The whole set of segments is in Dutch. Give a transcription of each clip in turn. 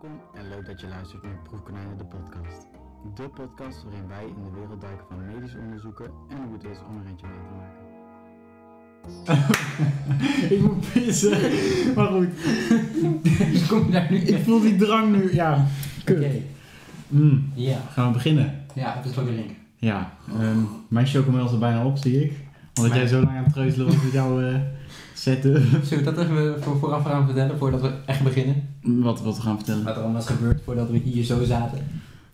Welkom en leuk dat je luistert naar Proefkonijnen de podcast. De podcast waarin wij in de wereld duiken van medisch onderzoeken en hoe het is om er eentje mee te maken. ik moet pissen. Maar goed. Kom je daar nu Ik voel die drang nu. Ja, kut. Oké. Mm, Ja. gaan we beginnen? Ja, even een slokje drinken. Ja, ehm, mijn chocomel is er bijna op, zie ik. Omdat jij zo lang aan het treuzelen was met jouw eh setup. Zullen we dat even voor, vooraf gaan vertellen, voordat we echt beginnen? Wat, wat we gaan vertellen. Wat er allemaal is gebeurd voordat we hier zo zaten.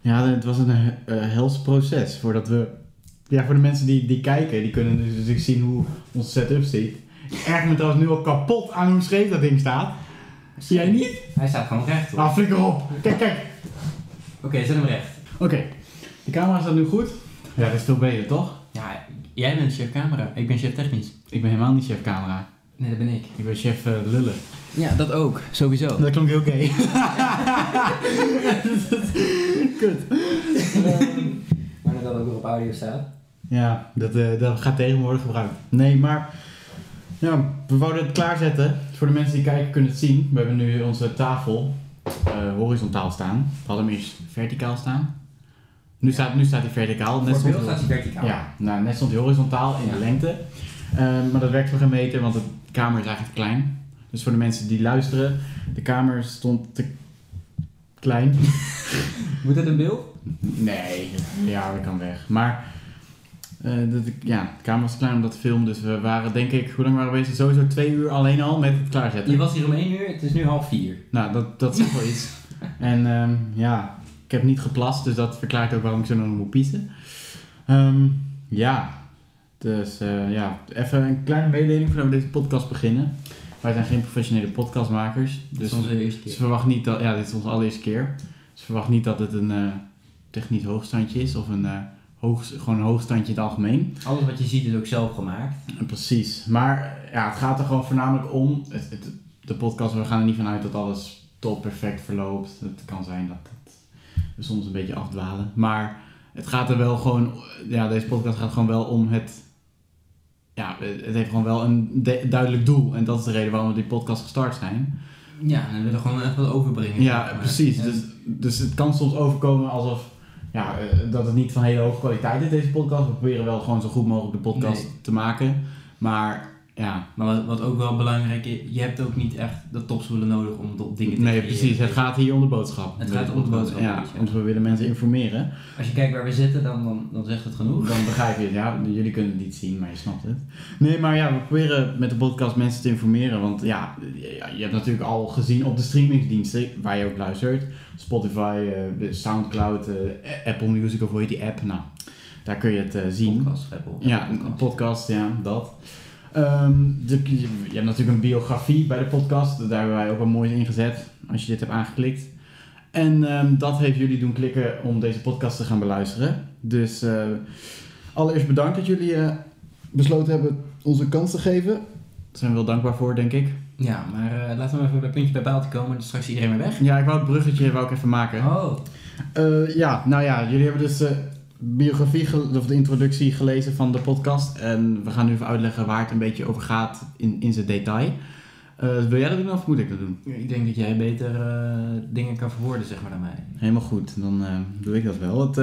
Ja, het was een uh, hels proces voordat we... Ja, voor de mensen die, die kijken, die kunnen dus natuurlijk zien hoe onze setup zit. Ik erg me trouwens nu al kapot aan hoe scheef dat ding staat. Zie jij niet? Hij staat gewoon recht. hoor. Ah, flikker op. Kijk, kijk. Oké, zet hem recht. Oké, de camera staat nu goed. Ja, dat is veel beter, toch? Ja, jij bent chef camera. Ik ben chef technisch. Ik ben helemaal niet chef camera. Nee, dat ben ik. Ik ben chef eh, lullen. Ja, dat ook. Sowieso. Dat klonk heel gay. Kut. maar dat ook weer op audio staat. Ja, dat, eh, dat gaat tegenwoordig gebruikt. Nee, maar ja, we wouden het klaarzetten. Voor de mensen die kijken kunnen het zien. We hebben nu onze tafel eh, horizontaal staan. We hadden hem eerst verticaal staan. Nu staat, nu staat hij verticaal. Net Voor stond staat hij verticaal. Ja, nou, net stond hij horizontaal in Ja. de lengte. Ehm, maar dat werkt voor geen meter, want de kamer is eigenlijk te klein. Dus voor de mensen die luisteren, de kamer stond te klein. Moet het een beeld? Nee, ja, dat kan weg. Maar eh, dat, ja, de kamer was te klein om dat te filmen. Dus we waren, denk ik, hoe lang waren we bezig? Sowieso twee uur alleen al met het klaarzetten. Je was hier om 1 uur, het is nu half 4. Nou, dat, dat zegt wel iets. En ehm, ja, ik heb niet geplast, dus dat verklaart ook waarom ik zo nog moet piezen. Ehm, ja, dus eh, ja, even een kleine mededeling voordat we deze podcast beginnen. Wij zijn geen professionele podcastmakers, Dus dat is onze eerste dus keer. verwacht niet dat, ja, dit is onze allereerste keer. Dus verwacht niet dat het een eh, technisch hoogstandje is of een, eh, hoog, gewoon een hoogstandje in het algemeen. Alles wat je ziet is ook zelf gemaakt. Precies. Maar ja, het gaat er gewoon voornamelijk om. Het, het- de podcast, we gaan er niet vanuit dat alles top perfect verloopt. Het kan zijn dat het, we soms een beetje afdwalen. Maar het gaat er wel gewoon. Ja, deze podcast gaat gewoon wel om het. Ja, het heeft gewoon wel een de- duidelijk doel. En dat is de reden waarom we die podcast gestart zijn. Ja, en we willen gewoon echt wat overbrengen. Ja, precies. en- Dus, dus het kan soms overkomen alsof. Ja, eh, dat het niet van hele hoge kwaliteit is, deze podcast. We proberen wel gewoon zo goed mogelijk de podcast Nee. te maken. Maar ja, Maar wat, ook wel belangrijk is, je hebt ook niet echt de topspullen nodig om op dingen te Nee, creëren. precies. Het gaat hier om de boodschap. Het gaat om de boodschap, Ja, je. want we willen mensen informeren. Als je kijkt waar we zitten, dan, dan, dan zegt het genoeg. Dan begrijp je het. Ja, jullie kunnen het niet zien, maar je snapt het. Nee, maar ja, we proberen met de podcast mensen te informeren. Want ja, je hebt natuurlijk al gezien op de streamingsdiensten waar je ook luistert. Spotify, eh, Soundcloud, eh, Apple Music of hoe heet die app? Nou, daar kun je het eh, zien. Podcast, Apple. Ja, een podcast, ja, dat. Ehm, de, je hebt natuurlijk een biografie bij de podcast. Daar hebben wij ook wel mooi in gezet, als je dit hebt aangeklikt. En ehm, dat heeft jullie doen klikken om deze podcast te gaan beluisteren. Dus eh, allereerst bedankt dat jullie eh, besloten hebben ons een kans te geven. Daar zijn we wel dankbaar voor, denk ik. Ja, maar eh, laten we even bij puntje bij paaltje komen, dus straks iedereen weer weg. Ja, ik wou het bruggetje wou ik even maken. Oh, ja, nou ja, jullie hebben dus biografie of de introductie gelezen van de podcast. En we gaan nu even uitleggen waar het een beetje over gaat in, in zijn detail. Eh, wil jij dat doen of moet ik dat doen? ik denk dat jij beter eh, dingen kan verwoorden, zeg maar, dan mij. Helemaal goed, dan eh, doe ik dat wel. Het,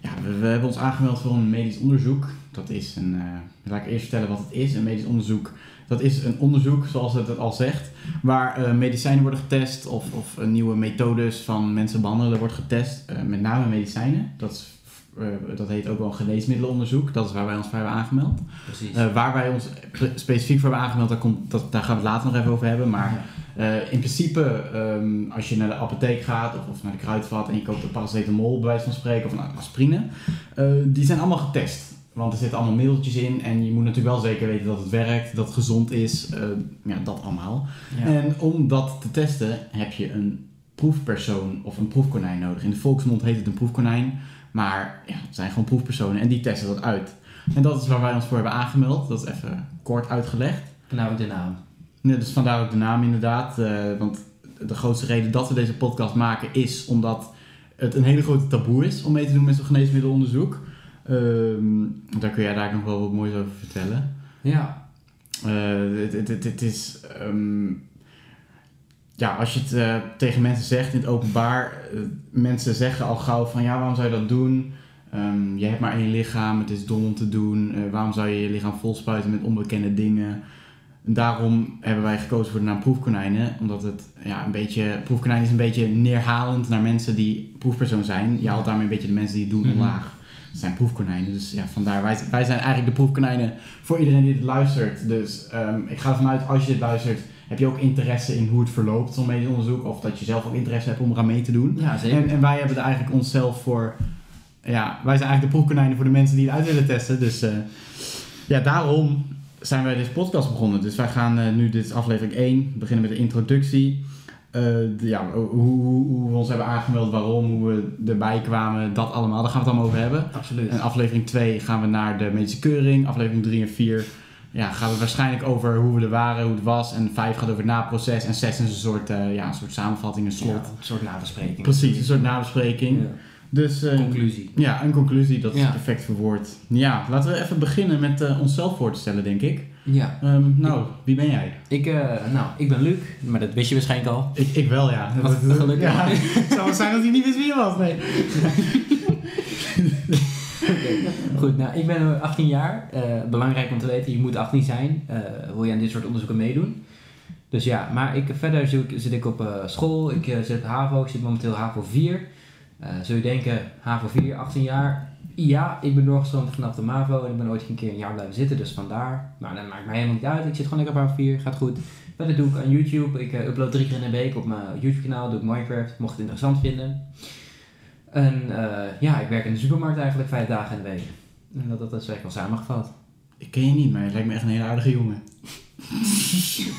ja, we, we hebben ons aangemeld voor een medisch onderzoek. Dat is een, laat ik eerst vertellen wat het is. Een medisch onderzoek, dat is een onderzoek, zoals het het al zegt, waar medicijnen worden getest of, of nieuwe methodes van mensen behandelen wordt getest. Met name medicijnen. Dat, is, dat heet ook wel geneesmiddelenonderzoek. Dat is waar wij ons voor hebben aangemeld. Precies. Eh, waar wij ons specifiek voor hebben aangemeld, daar, komt, dat, daar gaan we het later nog even over hebben. Maar eh, in principe, ehm, als je naar de apotheek gaat of, of naar de kruidvat en je koopt een paracetamol, bij wijze van spreken, of een aspirine, eh, die zijn allemaal getest. Want er zitten allemaal middeltjes in en je moet natuurlijk wel zeker weten dat het werkt, dat het gezond is, eh, ja, dat allemaal. Ja. En om dat te testen heb je een proefpersoon of een proefkonijn nodig. In de volksmond heet het een proefkonijn, maar ja, het zijn gewoon proefpersonen en die testen dat uit. En dat is waar wij ons voor hebben aangemeld, dat is even kort uitgelegd. Nou, de naam. Nee, dus vandaar ook de naam inderdaad. eh, want de grootste reden dat we deze podcast maken is omdat het een hele grote taboe is om mee te doen met zo'n geneesmiddelonderzoek. Ehm, daar kun jij daar nog wel wat moois over vertellen. Ja. Eh, het is. ehm, ja, als je het eh, tegen mensen zegt in het openbaar, eh, mensen zeggen al gauw van ja, waarom zou je dat doen? Ehm, je hebt maar één lichaam, het is dom om te doen. Eh, waarom zou je je lichaam volspuiten met onbekende dingen? En daarom hebben wij gekozen voor de naam proefkonijnen, omdat het ja, een beetje, proefkonijn is een beetje neerhalend naar mensen die proefpersoon zijn. Je haalt daarmee een beetje de mensen die het doen Mhm. omlaag. Dat zijn proefkonijnen, dus ja, vandaar, wij, wij zijn eigenlijk de proefkonijnen voor iedereen die dit luistert. Dus ehm, ik ga ervan uit, als je dit luistert, heb je ook interesse in hoe het verloopt, zo'n medisch onderzoek. Of dat je zelf ook interesse hebt om eraan mee te doen. Ja, zeker. En, en wij hebben er eigenlijk onszelf voor, ja, wij zijn eigenlijk de proefkonijnen voor de mensen die het uit willen testen. Dus eh, ja, daarom zijn wij deze podcast begonnen. Dus wij gaan eh, nu, dit is aflevering 1, beginnen met de introductie. Eh, de- ja, hoe, hoe, hoe we ons hebben aangemeld, waarom, hoe we erbij kwamen, dat allemaal. Daar gaan we het allemaal over hebben. Absoluut. En aflevering 2 gaan we naar de medische keuring. Aflevering 3 en 4 ja, gaan we waarschijnlijk over hoe we er waren, hoe het was. En 5 gaat over het naproces. En 6 is een soort, eh, ja, een soort samenvatting, een slot. Ja, een soort nabespreking. Precies, een soort nabespreking. Ja. Dus eh, Conclusie. ja, een conclusie, dat is Ja. perfect verwoord. Ja, laten we even beginnen met eh, onszelf voor te stellen, denk ik. Ja. Ehm, nou, wie ben jij? Ik, nou, ik ben Luc, maar dat wist je waarschijnlijk al. Ik, ik wel, ja. Wat gelukkig. Ja, het zou wel zijn dat hij niet wist wie je was, nee. Goed, nou, ik ben eh, 18 jaar. Eh, belangrijk om te weten, je moet 18 zijn. eh, wil je aan dit soort onderzoeken meedoen. Dus ja, maar ik, verder zit ik, zit ik op eh, school. Ik eh, zit HAVO. Ik zit momenteel HAVO 4. Eh zul je denken, HAVO 4, 18 jaar. Ja, ik ben doorgestroomd vanaf de MAVO en ik ben ooit een keer een jaar blijven zitten, dus vandaar. Maar dat maakt mij helemaal niet uit. Ik zit gewoon lekker op HAVO 4, gaat goed. Verder doe ik aan YouTube. Ik eh, upload drie keer in de week op mijn YouTube kanaal. Doe ik Minecraft, mocht het interessant vinden. En eh, ja, ik werk in de supermarkt eigenlijk vijf dagen in de week. En dat, dat is eigenlijk wel samengevat. Ik ken je niet, maar je lijkt me echt een hele aardige jongen.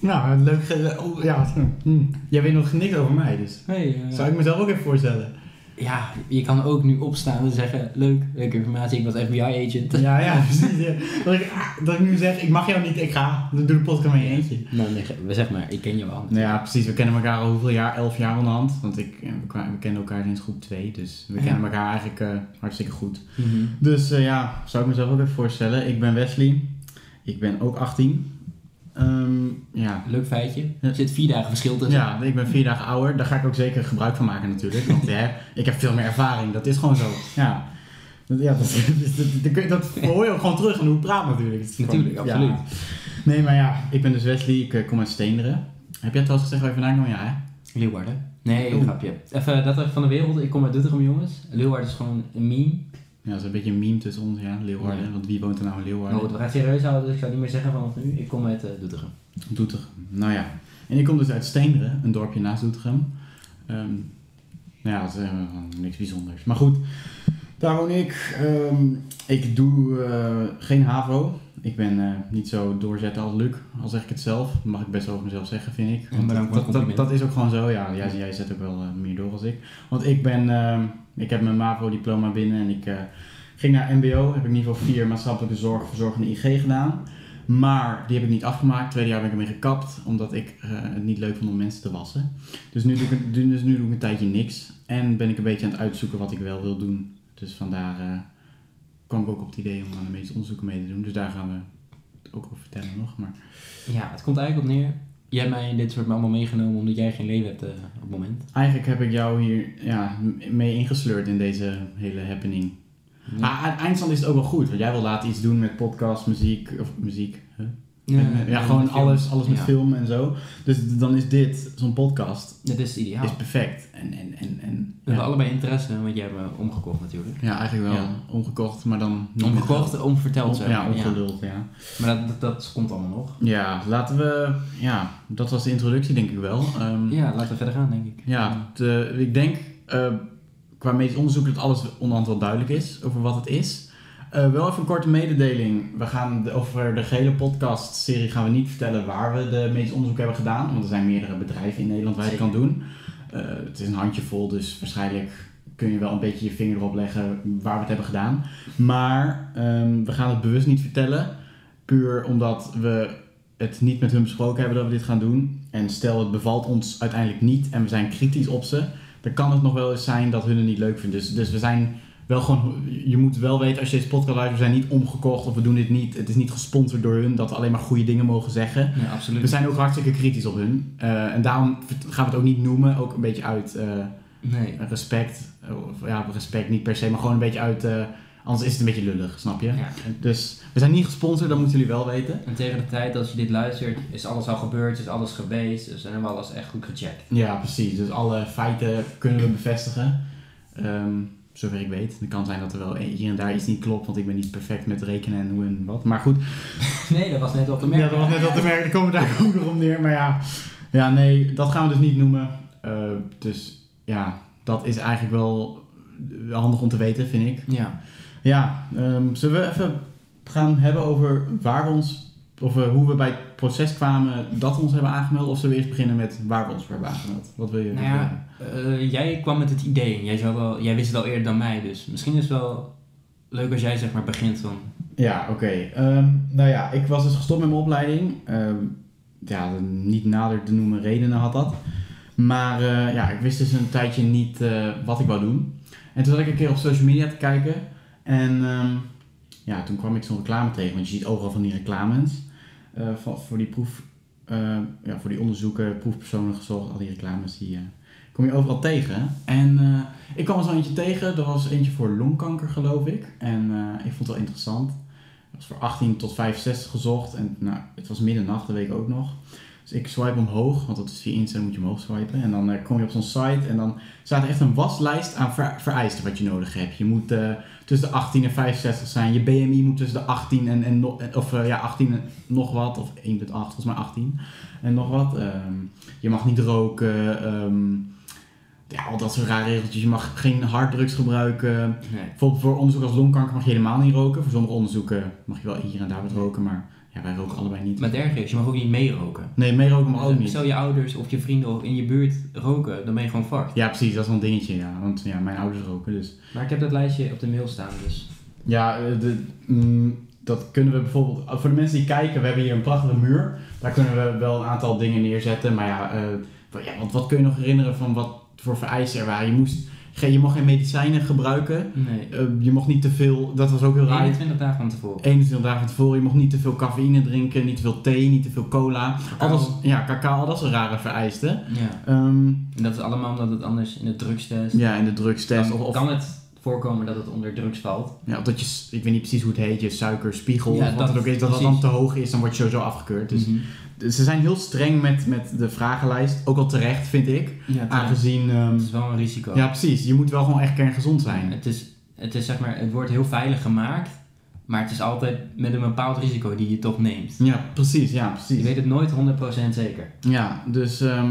nou, leuk. ge- oh, ja. hm. Jij weet nog niks over mij, dus Hey, zou ik mezelf ook even voorstellen. Ja, je kan ook nu opstaan en zeggen, leuk, leuke informatie, ik was FBI-agent. Ja, ja, precies. ja. Dat, ik, ah, dat ik nu zeg, ik mag jou niet, ik ga. Dan doe de podcast met je eentje. Nou, nee, zeg maar, ik ken je wel. Nou ja, precies. We kennen elkaar al hoeveel jaar? Elf jaar onderhand. Want ik, eh, we, kennen elkaar sinds groep 2. Dus we Ja. kennen elkaar eigenlijk eh, hartstikke goed. Mhm. Dus eh, ja, zou ik mezelf ook even voorstellen. Ik ben Wesley. Ik ben ook 18. Ehm, ja. Leuk feitje. Er zit vier dagen verschil tussen. ja, ik ben vier dagen ouder. Daar ga ik ook zeker gebruik van maken natuurlijk. Want hè, ik heb veel meer ervaring. Dat is gewoon zo. Ja. Dat- Ja, dat, dat, dat, dat hoor je ook gewoon terug in hoe ik praat natuurlijk. Gewoon- Natuurlijk, ja. absoluut. Nee, maar ja, ik ben dus Wesley. Ik eh, kom uit Steenderen. Heb jij trouwens gezegd waar je vandaan kwam? Ja, hè? Leeuwarden. Nee, een grapje. Even dat even van de wereld. Ik kom uit Doetinchem, jongens. Leeuwarden is gewoon een meme. Ja, dat is een beetje een meme tussen ons, ja. Leeuwarden. Ja. Want wie woont er nou in Maar Leeuwarden? goed, we gaan serieus houden, dus ik ga niet meer zeggen vanaf nu. Ik kom uit uh, Doetinchem. Doetinchem. Nou ja. En ik kom dus uit Steenderen, een dorpje naast Doetinchem. Ehm, nou ja, dat is eh, niks bijzonders. Maar goed, daar woon ik. Ehm, ik doe eh, geen HAVO. Ik ben eh, niet zo doorzetten als Luc, al zeg ik het zelf. Dat mag ik best over mezelf zeggen, vind ik. Want dat, dat, is ook gewoon zo, ja. Jij, jij zet ook wel eh, meer door als ik. Want ik ben, ehm, ik heb mijn MAVO-diploma binnen en ik eh, ging naar MBO. Heb ik niveau 4 maatschappelijke zorg, verzorgende IG gedaan. Maar die heb ik niet afgemaakt. Tweede jaar ben ik ermee gekapt, omdat ik eh, het niet leuk vond om mensen te wassen. Dus nu, doe ik, dus nu doe ik een tijdje niks. En ben ik een beetje aan het uitzoeken wat ik wel wil doen. Dus vandaar eh, kwam ik ook op het idee om aan de medische onderzoeken mee te doen. Dus daar gaan we het ook over vertellen nog. Maar Ja, het komt eigenlijk op neer. Jij hebt mij in dit soort allemaal meegenomen omdat jij geen leven hebt eh, op het moment. eigenlijk heb ik jou hier ja, mee ingesleurd in deze hele happening. Maar aan eindstand is het ook wel goed. Want jij wil later iets doen met podcast, muziek, of muziek. Ja, gewoon alles, alles met Ja. film en zo. Dus dan is dit, zo'n podcast, Dat is ideaal. is perfect. En, en, en, en We ja. hebben allebei interesse, want jij hebt me omgekocht natuurlijk. ja, eigenlijk wel Ja. omgekocht, maar dan niet Omgekocht, met- omverteld om, zo. Ja, omgeluld, ja. Maar dat, dat, dat komt allemaal nog. Ja, laten we, ja, dat was de introductie denk ik wel. Ehm, Ja, laten we verder gaan denk ik. Ja, de- ik denk eh, qua medisch onderzoek dat alles onderhand wel duidelijk is over wat het is. Eh, wel even een korte mededeling. We gaan de- over de gehele podcast-serie gaan we niet vertellen waar we de medisch onderzoek hebben gedaan. Want er zijn meerdere bedrijven in Nederland waar je het kan doen. Eh, het is een handjevol, dus waarschijnlijk kun je wel een beetje je vinger erop leggen waar we het hebben gedaan. Maar ehm, we gaan het bewust niet vertellen. Puur omdat we het niet met hun besproken hebben dat we dit gaan doen. En stel het bevalt ons uiteindelijk niet en we zijn kritisch op ze. Dan kan het nog wel eens zijn dat hun het niet leuk vinden. Dus, dus we zijn wel gewoon, je moet wel weten als je deze podcast luistert, we zijn niet omgekocht of we doen dit niet, het is niet gesponsord door hun, dat we alleen maar goede dingen mogen zeggen. Ja, absoluut. We zijn ook hartstikke kritisch op hun. Eh, en daarom gaan we het ook niet noemen, ook een beetje uit eh, Nee. respect. Of, ja, respect niet per se, maar gewoon een beetje uit, eh, anders is het een beetje lullig, snap je? Ja. Dus we zijn niet gesponsord, dat moeten jullie wel weten. en tegen de tijd dat je dit luistert, is alles al gebeurd, is alles geweest. Dus dan hebben we alles echt goed gecheckt. Ja, precies. Dus alle feiten kunnen we bevestigen. Ehm zover ik weet. Het kan zijn dat er wel hier en daar iets niet klopt, want ik ben niet perfect met rekenen en hoe en wat. Maar goed, Nee, dat was net op te merken. Ja, dat was net wat te merken. Dan komen we daar ook nog om neer. Maar ja, ja, nee, dat gaan we dus niet noemen. Eh, dus ja, dat is eigenlijk wel handig om te weten, vind ik. Ja. Ja, ehm, zullen we even gaan hebben over waar we ons, of eh, hoe we bij het proces kwamen dat we ons hebben aangemeld? Of zullen we eerst beginnen met waar we ons voor hebben aangemeld? Wat wil je? Nou ja, eh, jij kwam met het idee. Jij, zou wel, jij wist het al eerder dan mij, dus misschien is het wel leuk als jij zeg maar begint van... Ja, oké. Ehm, nou ja, ik was dus gestopt met mijn opleiding. Ehm, ja, niet nader te noemen redenen had dat. Maar eh, ja, ik wist dus een tijdje niet wat ik wou doen. En toen zat ik een keer op social media te kijken. En ehm, ja, toen kwam ik zo'n reclame tegen. Want je ziet overal van die reclames. Eh, voor die proef... eh, ja, voor die onderzoeken, proefpersonen gezocht. Al die reclames die... eh, kom je overal tegen. En ik kwam er zo eentje tegen. Dat was eentje voor longkanker, geloof ik. En ik vond het wel interessant. Het was voor 18 tot 65 gezocht. En nou, het was middernacht, dat weet ik ook nog. Dus ik swipe omhoog, want dat is via Insta, moet je omhoog swipen. En dan eh, kom je op zo'n site en dan staat er echt een waslijst aan ver- vereisten wat je nodig hebt. Je moet eh, tussen de 18 en 65 zijn. Je BMI moet tussen de 18 en, en no- of eh, ja, 18 en nog wat, of 1,8, volgens mij 18 en nog wat. Ehm, je mag niet roken, ehm, ja, al dat soort rare regeltjes. Je mag geen harddrugs gebruiken. Nee. Bijvoorbeeld voor onderzoek als longkanker mag je helemaal niet roken. Voor sommige onderzoeken mag je wel hier en daar wat roken, maar ja, wij roken allebei niet. Maar het is, je mag ook niet meeroken. Nee, meeroken mag ook Dus niet. Stel je ouders of je vrienden of in je buurt roken, dan ben je gewoon fucked. Ja, precies, dat is wel een dingetje, ja. Want ja, mijn ouders roken, dus... Maar ik heb dat lijstje op de mail staan, dus... Ja, eh, de, mm, dat kunnen we bijvoorbeeld... Voor de mensen die kijken, we hebben hier een prachtige muur. Daar kunnen we wel een aantal dingen neerzetten. Maar ja, eh, wat- ja wat, wat kun je nog herinneren van wat voor vereisten er waren? Je, moest, geen- je mag geen medicijnen gebruiken. Nee. Eh, je mocht niet te veel... Dat was ook heel raar. 21 dagen van tevoren. 21 dagen van tevoren. Je mocht niet te veel cafeïne drinken, niet te veel thee, niet te veel cola. Al dat, Cacao. ja, cacao, al dat soort rare vereisten. Ja. Ehm, En dat is allemaal omdat het anders in de drugstest... ja, en de drugstest. dan Of, of, kan het voorkomen dat het onder drugs valt. ja, of dat je, ik weet niet precies hoe het heet, je suikerspiegel. Ja, of wat dat- het ook is, dat dat dan te hoog is, dan word je sowieso afgekeurd. Dus Mhm. ze zijn heel streng met, met de vragenlijst. Ook al terecht, vind ik. Ja. Aangezien, ehm, het is wel een risico. ja precies, je moet wel gewoon echt kerngezond zijn. Het is, het is zeg maar, het wordt heel veilig gemaakt, maar het is altijd met een bepaald risico die je toch neemt. Ja, precies, ja, Je precies. weet het nooit 100% zeker. Ja, dus ehm,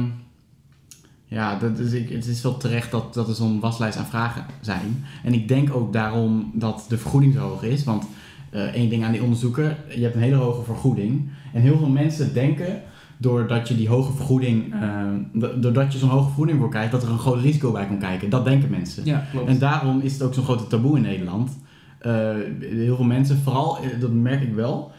ja, dat is, ik, het is wel terecht dat, dat er zo'n waslijst aan vragen zijn. En ik denk ook daarom dat de vergoeding zo hoog is. Want eh, één ding aan die onderzoeken, je hebt een hele hoge vergoeding. En heel veel mensen denken, doordat je die hoge vergoeding, do- doordat je zo'n hoge vergoeding voor krijgt, dat er een groot risico bij komt kijken. Dat denken mensen. Ja, klopt. En daarom is het ook zo'n grote taboe in Nederland. Eh, heel veel mensen, vooral, eh, dat merk ik wel, eh,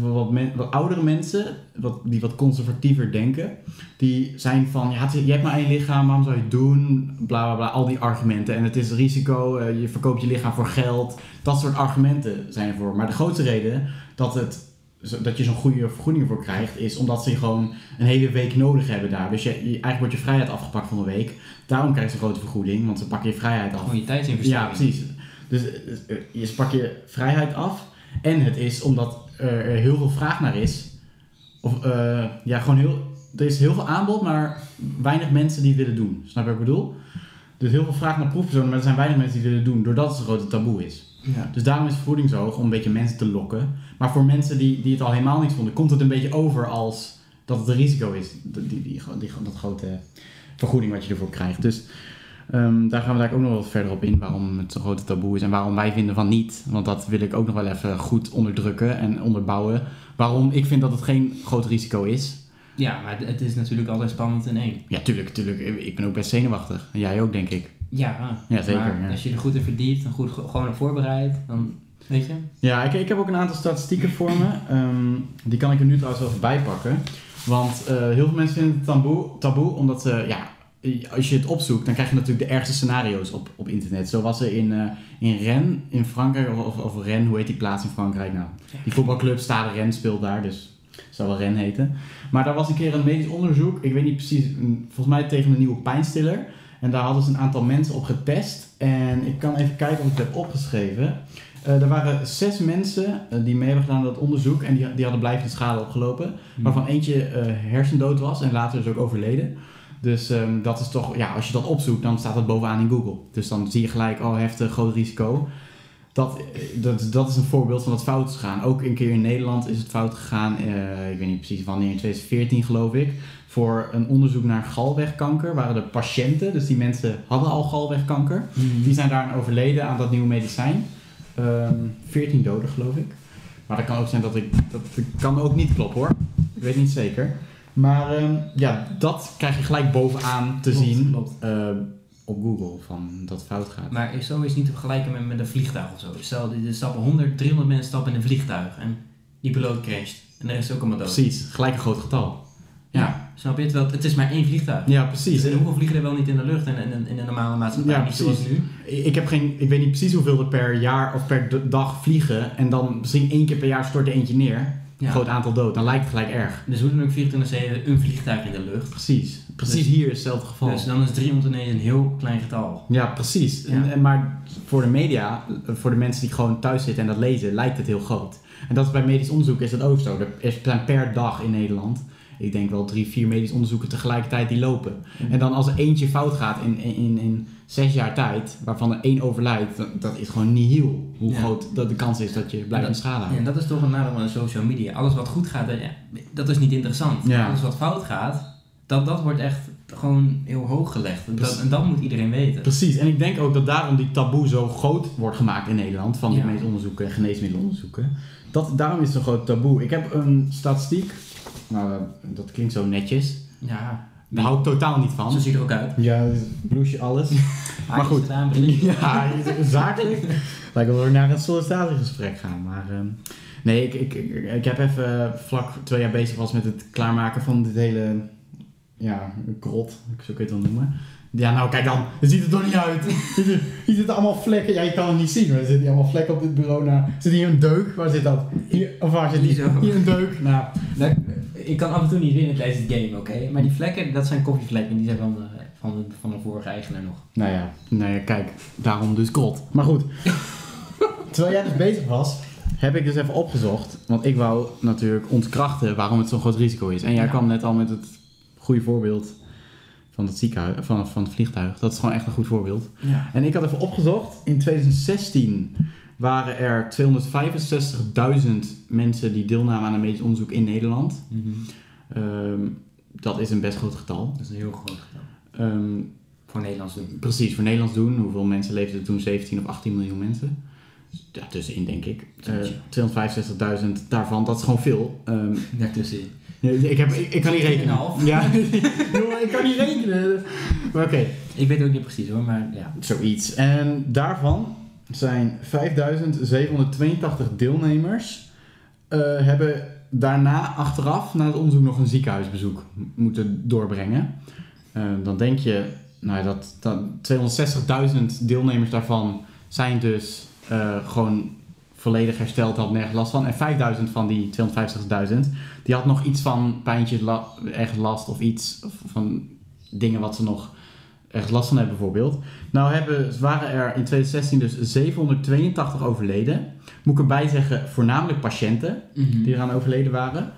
wat, men- wat oudere mensen, wat, die wat conservatiever denken, die zijn van, ja, je hebt maar één lichaam, waarom zou je het doen? Bla bla bla, al die argumenten. En het is risico, eh, je verkoopt je lichaam voor geld. Dat soort argumenten zijn ervoor. Maar de grootste reden dat, het, dat je zo'n goede vergoeding voor krijgt, is omdat ze gewoon een hele week nodig hebben daar. Dus je, eigenlijk wordt je vrijheid afgepakt van een week. Daarom krijg je een grote vergoeding, want ze pakken je vrijheid af. Gewoon je tijdsinvestering. Ja, precies. Dus eh, je sprak je vrijheid af. En het is omdat er heel veel vraag naar is. Of eh, ja, gewoon heel. Er is heel veel aanbod, maar weinig mensen die het willen doen. Snap je wat ik bedoel? Dus heel veel vraag naar proefpersonen, maar er zijn weinig mensen die het willen doen, doordat het een grote taboe is. Ja. Dus daarom is de vergoeding zo hoog, om een beetje mensen te lokken. Maar voor mensen die, die het al helemaal niet vonden, komt het een beetje over als dat het een risico is. Die, die, die, die- dat grote vergoeding wat je ervoor krijgt. Dus ehm, daar gaan we daar ook nog wat verder op in, waarom het zo'n grote taboe is en waarom wij vinden van niet. Want dat wil ik ook nog wel even goed onderdrukken en onderbouwen. Waarom ik vind dat het geen groot risico is. Ja, maar het is natuurlijk altijd spannend in één. Ja, tuurlijk, tuurlijk. Ik ben ook best zenuwachtig. En jij ook, denk ik. Ja, Ja, zeker, Maar ja. als je er goed in verdiept en goed ge- gewoon op voorbereid, dan weet je. Ja, ik, ik heb ook een aantal statistieken voor me. Ehm, die kan ik er nu trouwens wel even bij pakken. Want eh, heel veel mensen vinden het taboe, taboe omdat ze, ja, als je het opzoekt, dan krijg je natuurlijk de ergste scenario's op, op internet. Zo was er in, eh, in Rennes in Frankrijk, of, of, of Rennes, hoe heet die plaats in Frankrijk nou? Die voetbalclub Stade Rennes speelt daar, dus zal wel Rennes heten. Maar daar was een keer een medisch onderzoek, ik weet niet precies, een- volgens mij tegen een nieuwe pijnstiller. En daar hadden ze een aantal mensen op getest. En ik kan even kijken of ik het heb opgeschreven. Eh, er waren zes mensen eh, die mee hebben gedaan aan dat onderzoek. En die, die hadden blijvende schade opgelopen. Waarvan eentje hersendood was en later is ook overleden. Dus ehm, dat is toch, ja, als je dat opzoekt, dan staat dat bovenaan in Google. Dus dan zie je gelijk, oh heftig, groot risico. Dat, eh, dat, dat is een voorbeeld van wat fout is gegaan. Ook een keer in Nederland is het fout gegaan, eh, ik weet niet precies wanneer, in 2014 geloof ik. Voor een onderzoek naar galwegkanker waren er patiënten, dus die mensen hadden al galwegkanker. Die zijn daaraan overleden aan dat nieuwe medicijn. Ehm 14 doden geloof ik. Maar dat kan ook zijn dat ik, dat kan ook niet kloppen hoor. Ik weet niet zeker. Maar ehm, ja, dat krijg je gelijk bovenaan te Klopt, zien klopt. eh, op Google van dat fout gaat. Maar is zo is niet te vergelijken met, met een vliegtuig of zo. Stel, er stappen 100, 300 mensen stappen in een vliegtuig en die piloot crasht. En rest is ook allemaal dood. Precies, gelijk een groot getal. Ja, Snap je het wel? Het is maar één vliegtuig. ja precies. En hoeveel vliegen er wel niet in de lucht en in, in, een normale maatschappij? Ja, niet zoals precies. nu. Ik, heb geen, ik weet niet precies hoeveel er per jaar of per dag vliegen. En dan misschien één keer per jaar stort er eentje neer. Een Ja. groot aantal dood. Dan lijkt het gelijk erg. Dus hoe dan ook 24 een vliegtuig in de lucht. Precies. Precies Dus- hier is hetzelfde geval. Dus dan is 300 ineens een heel klein getal. Ja, precies. Ja. En, en maar voor de media, voor de mensen die gewoon thuis zitten en dat lezen, lijkt het heel groot. En dat is bij medisch onderzoek is dat ook zo. Er is- zijn per dag in Nederland, ik denk wel drie, vier medisch onderzoeken tegelijkertijd die lopen. En dan als er eentje fout gaat in, in, in, in zes jaar tijd, waarvan er één overlijdt, dat, dat is gewoon nihil. Hoe Ja. groot dat de kans is dat je blijft dat- schade Ja, en dat is toch een nadeel van social media. Alles wat goed gaat, eh, dat is niet interessant. Ja. Alles wat fout gaat, dat, dat wordt echt gewoon heel hoog gelegd. Dat, en dat moet iedereen weten. Precies, en ik denk ook dat daarom die taboe zo groot wordt gemaakt in Nederland, van die Ja. medisch onderzoeken en geneesmiddelenonderzoeken. Dat, daarom is het een groot taboe. Ik heb een statistiek, nou dat klinkt zo netjes, Ja, daar hou ik totaal niet van. zo ziet er ook uit. Ja, bloesje alles. maar goed, Gedaan, ja, zakelijk. Lijkt wel we naar een sollicitatiegesprek gaan, maar... ehm, nee, ik, ik, ik, heb even eh, vlak twee jaar bezig was met het klaarmaken van dit hele, ja, grot, zo kun je het wel noemen. Ja, nou kijk dan, het ziet er toch niet uit. Hier zitten allemaal vlekken, ja je kan het niet zien, maar er zitten hier allemaal vlekken op dit bureau. Nou, zit hier een deuk, waar zit dat? Hier, of waar zit die? Hier zo. Hier een deuk. Nou, Ik kan af en toe niet winnen tijdens het game, oké? Maar die vlekken, dat zijn koffievlekken. Die zijn van de, van de, van de vorige eigenaar nog. nou ja, nou ja, kijk, daarom dus grot. Maar goed, terwijl jij dus bezig was, heb ik dus even opgezocht. Want ik wou natuurlijk ontkrachten waarom het zo'n groot risico is. En jij Ja. kwam net al met het goede voorbeeld van het ziekenhuis, van, van het vliegtuig. Dat is gewoon echt een goed voorbeeld. Ja. En ik had even opgezocht. In 2016 waren er 265.000 mensen die deelnamen aan een medisch onderzoek in Nederland. Ehm, dat is een best groot getal. Dat is een heel groot getal. Ehm, Voor Nederlands doen. precies, voor Nederlands doen. Hoeveel mensen leefden er toen? 17 of 18 miljoen mensen. Ja, tussenin denk ik. Eh, Jeetje. 265.000 daarvan, dat is gewoon veel. Ehm, Daartussenin. ik, heb, ik, ik kan niet rekenen. 2,5. Ja, ik kan niet rekenen. Oké. Ik weet ook niet precies hoor, maar ja. Zoiets. En daarvan zijn 5782 deelnemers eh, hebben daarna achteraf na het onderzoek nog een ziekenhuisbezoek moeten doorbrengen. Eh, dan denk je, nou ja, dat, dat 260.000 deelnemers daarvan zijn dus eh, gewoon volledig hersteld, had nergens last van. En 5000 van die 250.000, die had nog iets van pijntjes, la- echt last of iets van dingen wat ze nog ergens last van hebben bijvoorbeeld. Nou hebben, waren er in 2016 dus 782 overleden. Moet ik erbij zeggen, voornamelijk patiënten die eraan overleden waren.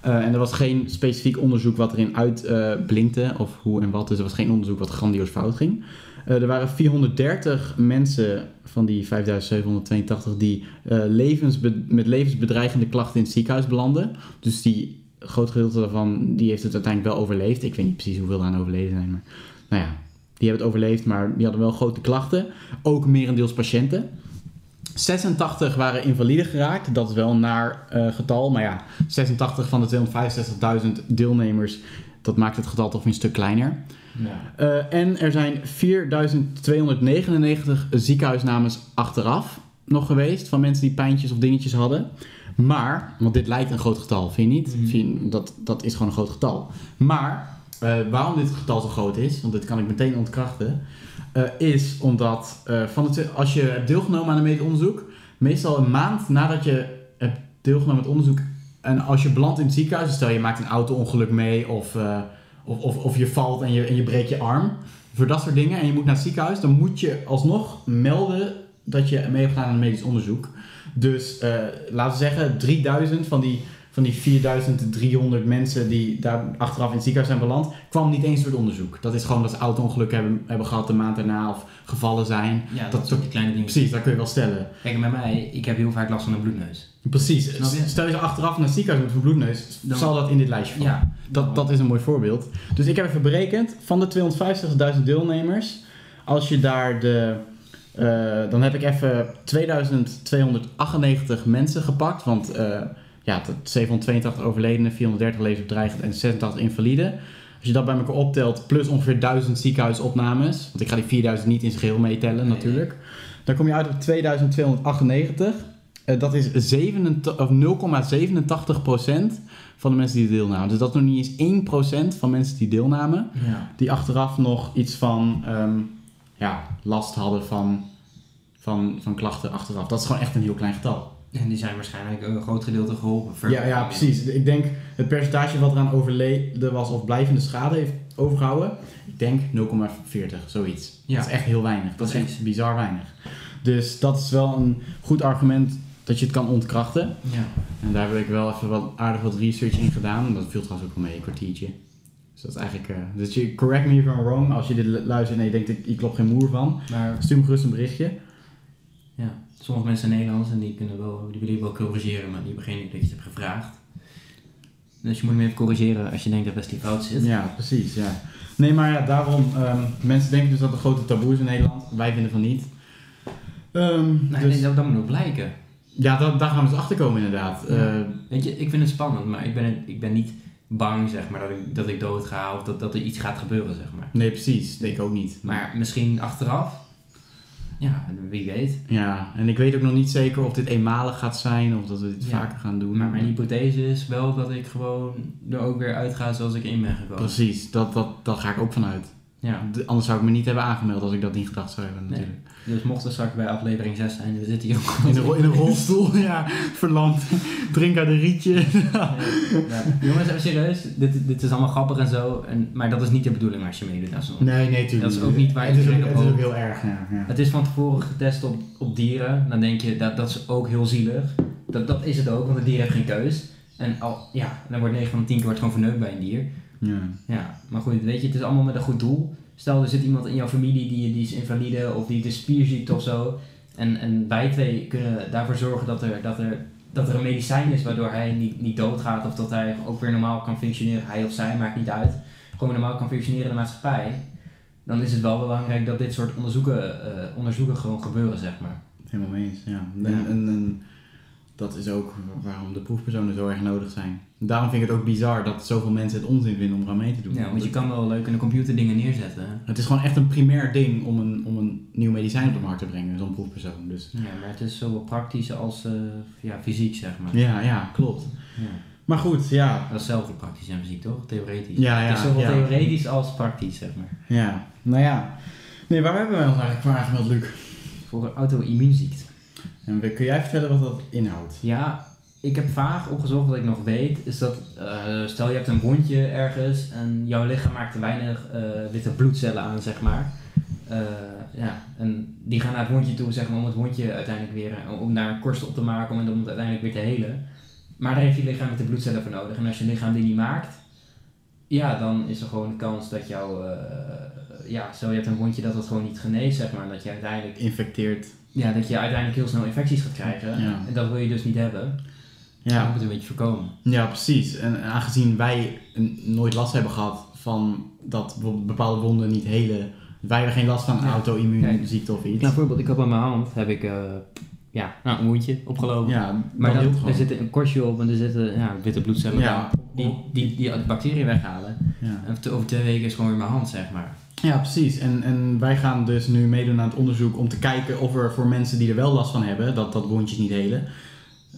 Eh, en er was geen specifiek onderzoek wat erin uitblinkte of hoe en wat. Dus er was geen onderzoek wat grandioos fout ging. Eh, er waren 430 mensen van die 5782 die levensbe- met levensbedreigende klachten in het ziekenhuis belanden. Dus die groot gedeelte daarvan die heeft het uiteindelijk wel overleefd. Ik weet niet precies hoeveel aan overleden zijn, maar nou ja, die hebben het overleefd, maar die hadden wel grote klachten. Ook merendeels patiënten. 86 waren invalide geraakt, dat is wel naar eh, getal. Maar ja, 86 van de 265.000 deelnemers, dat maakt het getal toch een stuk kleiner. Ja. Eh, en er zijn 4299 ziekenhuisnames achteraf nog geweest van mensen die pijntjes of dingetjes hadden. Maar, want dit lijkt een groot getal, vind je niet? Mhm. Vind je- dat, dat is gewoon een groot getal. Maar Eh, waarom dit getal zo groot is, want dit kan ik meteen ontkrachten, eh, is omdat van het, als je hebt deelgenomen aan een medisch onderzoek, meestal een maand nadat je hebt deelgenomen aan het onderzoek, en als je belandt in het ziekenhuis, dus stel je maakt een auto-ongeluk mee of, of, of, je valt en je, en je breekt je arm, voor dat soort dingen, en je moet naar het ziekenhuis, dan moet je alsnog melden dat je mee hebt gedaan aan een medisch onderzoek. Dus eh, laten we zeggen, 3000 van die, van die 4300 mensen die daar achteraf in het ziekenhuis zijn beland, kwam niet eens door het onderzoek. Dat is gewoon dat ze auto-ongelukken hebben, hebben gehad de maand daarna of gevallen zijn. Ja, dat, Dat soort kleine dingen. Precies, dat kun je wel stellen. Kijk, met mij, ik heb heel vaak last van een bloedneus. Precies. Stel je achteraf naar het ziekenhuis met een bloedneus, Dan- zal dat in dit lijstje vallen. Ja, Dat, dat is een mooi voorbeeld. Dus ik heb even berekend, van de 250.000 deelnemers, als je daar de... eh, dan heb ik even 2298 mensen gepakt, want eh, ja, t- 782 overledenen, 430 levensbedreigend en 86 invaliden. Als je dat bij elkaar optelt, plus ongeveer 1000 ziekenhuisopnames, want ik ga die 4000 niet in zijn geheel meetellen Nee. natuurlijk, dan kom je uit op 2298. Eh, dat is 87 of 0,87% van de mensen die deelnamen. Dus dat is nog niet eens 1% van mensen die deelnamen, ja. die achteraf nog iets van ehm, ja, last hadden van, van, van klachten achteraf. Dat is gewoon echt een heel klein getal. En die zijn waarschijnlijk een groot gedeelte geholpen. Ja, ja, precies. Ik denk het percentage wat eraan overleden was of blijvende schade heeft overgehouden, ik denk 0,40, zoiets. Ja. Dat is echt heel weinig. Dat is Precies. echt bizar weinig. Dus dat is wel een goed argument dat je het kan ontkrachten. Ja. En daar heb ik wel even wat aardig wat research in gedaan. Dat viel trouwens ook wel mee, een kwartiertje. Dus dat is eigenlijk... eh, dus je correct me if I'm wrong. Als je dit luistert en je denkt, ik, ik klop geen moer van. Maar Stuur me gerust een berichtje. Sommige mensen zijn Nederlands en die, kunnen wel, die willen je wel corrigeren, maar die geen idee dat je het hebt gevraagd. Dus je moet hem even corrigeren als je denkt dat best die fout zit. Ja, precies, ja. Nee, maar ja, daarom... ehm, mensen denken dus dat er grote taboe is in Nederland. Wij vinden van niet. Nee, dus, nee, dat, dat moet nog blijken. Ja, dat, daar gaan we dus achter komen inderdaad. Ja. Eh, Weet je, ik vind het spannend, maar ik ben, ik ben niet bang zeg maar, dat ik, dat ik dood ga of dat, dat er iets gaat gebeuren. Zeg maar. nee, precies. Dat ik ook niet. maar misschien achteraf, ja, wie weet. Ja, en ik weet ook nog niet zeker of dit eenmalig gaat zijn of dat we dit Ja. vaker gaan doen. Maar mijn hypothese is wel dat ik gewoon er ook weer uitga zoals ik in ben gekomen. Precies, dat, dat, dat ga ik ook vanuit. Ja. Anders zou ik me niet hebben aangemeld als ik dat niet gedacht zou hebben Nee. natuurlijk. Dus mocht er straks bij aflevering 6 zijn, we zitten hier ook In, een, in een rolstoel, ja, verlamd. Drink uit een rietje. Ja. Jongens, even serieus, dit, dit is allemaal grappig en zo, en, maar dat is niet de bedoeling als je meedoet aan zo'n Nee, nee, tuurlijk. Dat is ook niet waar het is ook, op Het is ook heel erg, ja. ja. Het is van tevoren getest op, op dieren. Dan denk je dat dat is ook heel zielig. Dat, dat is het ook, want het dier heeft geen keus. En al, ja, dan wordt 9 van de 10 keer wordt gewoon verneukt bij een dier. Ja. Ja, maar goed, weet je, het is allemaal met een goed doel. Stel, er zit iemand in jouw familie die, die is invalide of die is spierziekte of zo. En, en wij twee kunnen daarvoor zorgen dat er, dat er, dat er een medicijn is waardoor hij niet, niet doodgaat. Of dat hij ook weer normaal kan functioneren. Hij of zij, maakt niet uit. Gewoon weer normaal kan functioneren in de maatschappij. Dan is het wel belangrijk dat dit soort onderzoeken, eh, onderzoeken gewoon gebeuren, zeg maar. Helemaal mee eens, ja. Ja. En, en, en dat is ook waarom de proefpersonen zo erg nodig zijn. Daarom vind ik het ook bizar dat zoveel mensen het onzin vinden om eraan mee te doen. Ja, want je kan wel leuk in de computer dingen neerzetten. Het is gewoon echt een primair ding om een, om een nieuw medicijn op de markt te brengen, zo'n proefpersoon. Dus Ja, maar het is zowel praktisch als eh, ja, fysiek, zeg maar. ja, ja, klopt. Ja. Maar goed, ja. Dat is hetzelfde praktisch en fysiek, toch? Theoretisch. Ja, ja, het is zowel ja. theoretisch als praktisch, zeg maar. Ja, nou ja. Nee, waar hebben wij ons eigenlijk voor aangemeld, Luc? Voor een auto-immuunziekte. En we- kun jij vertellen wat dat inhoudt? Ja, ik heb vaag opgezocht wat ik nog weet. Is dat, eh, stel je hebt een wondje ergens en jouw lichaam maakt te weinig eh, witte bloedcellen aan, zeg maar. Eh, ja, en die gaan naar het wondje toe, zeg maar, om het wondje uiteindelijk weer, om daar een korst op te maken, om het uiteindelijk weer te helen. Maar daar heeft je lichaam witte bloedcellen voor nodig. En als je lichaam die niet maakt, ja, dan is er gewoon de kans dat jouw, ja, stel je hebt een wondje dat het gewoon niet geneest, zeg maar. Dat je uiteindelijk Infecteert. ja, dat je uiteindelijk heel snel infecties gaat krijgen. Ja. En dat wil je dus niet hebben. Ja. Dat moet een beetje voorkomen. ja, precies. En aangezien wij een- nooit last hebben gehad van dat bijvoorbeeld bepaalde wonden niet helen, wij hebben geen last van Ja. auto-immuunziekte of iets. Nou, bijvoorbeeld, ik heb aan mijn hand heb ik, eh, ja, nou, een wondje opgelopen. Ja, maar dat er zit een korstje op en er zitten ja, witte bloedcellen Ja. Die, die, die de bacteriën weghalen. Ja. En over twee weken is het gewoon weer mijn hand, zeg maar. Ja, precies. En, en wij gaan dus nu meedoen aan het onderzoek om te kijken of er voor mensen die er wel last van hebben, dat dat wondjes niet helen,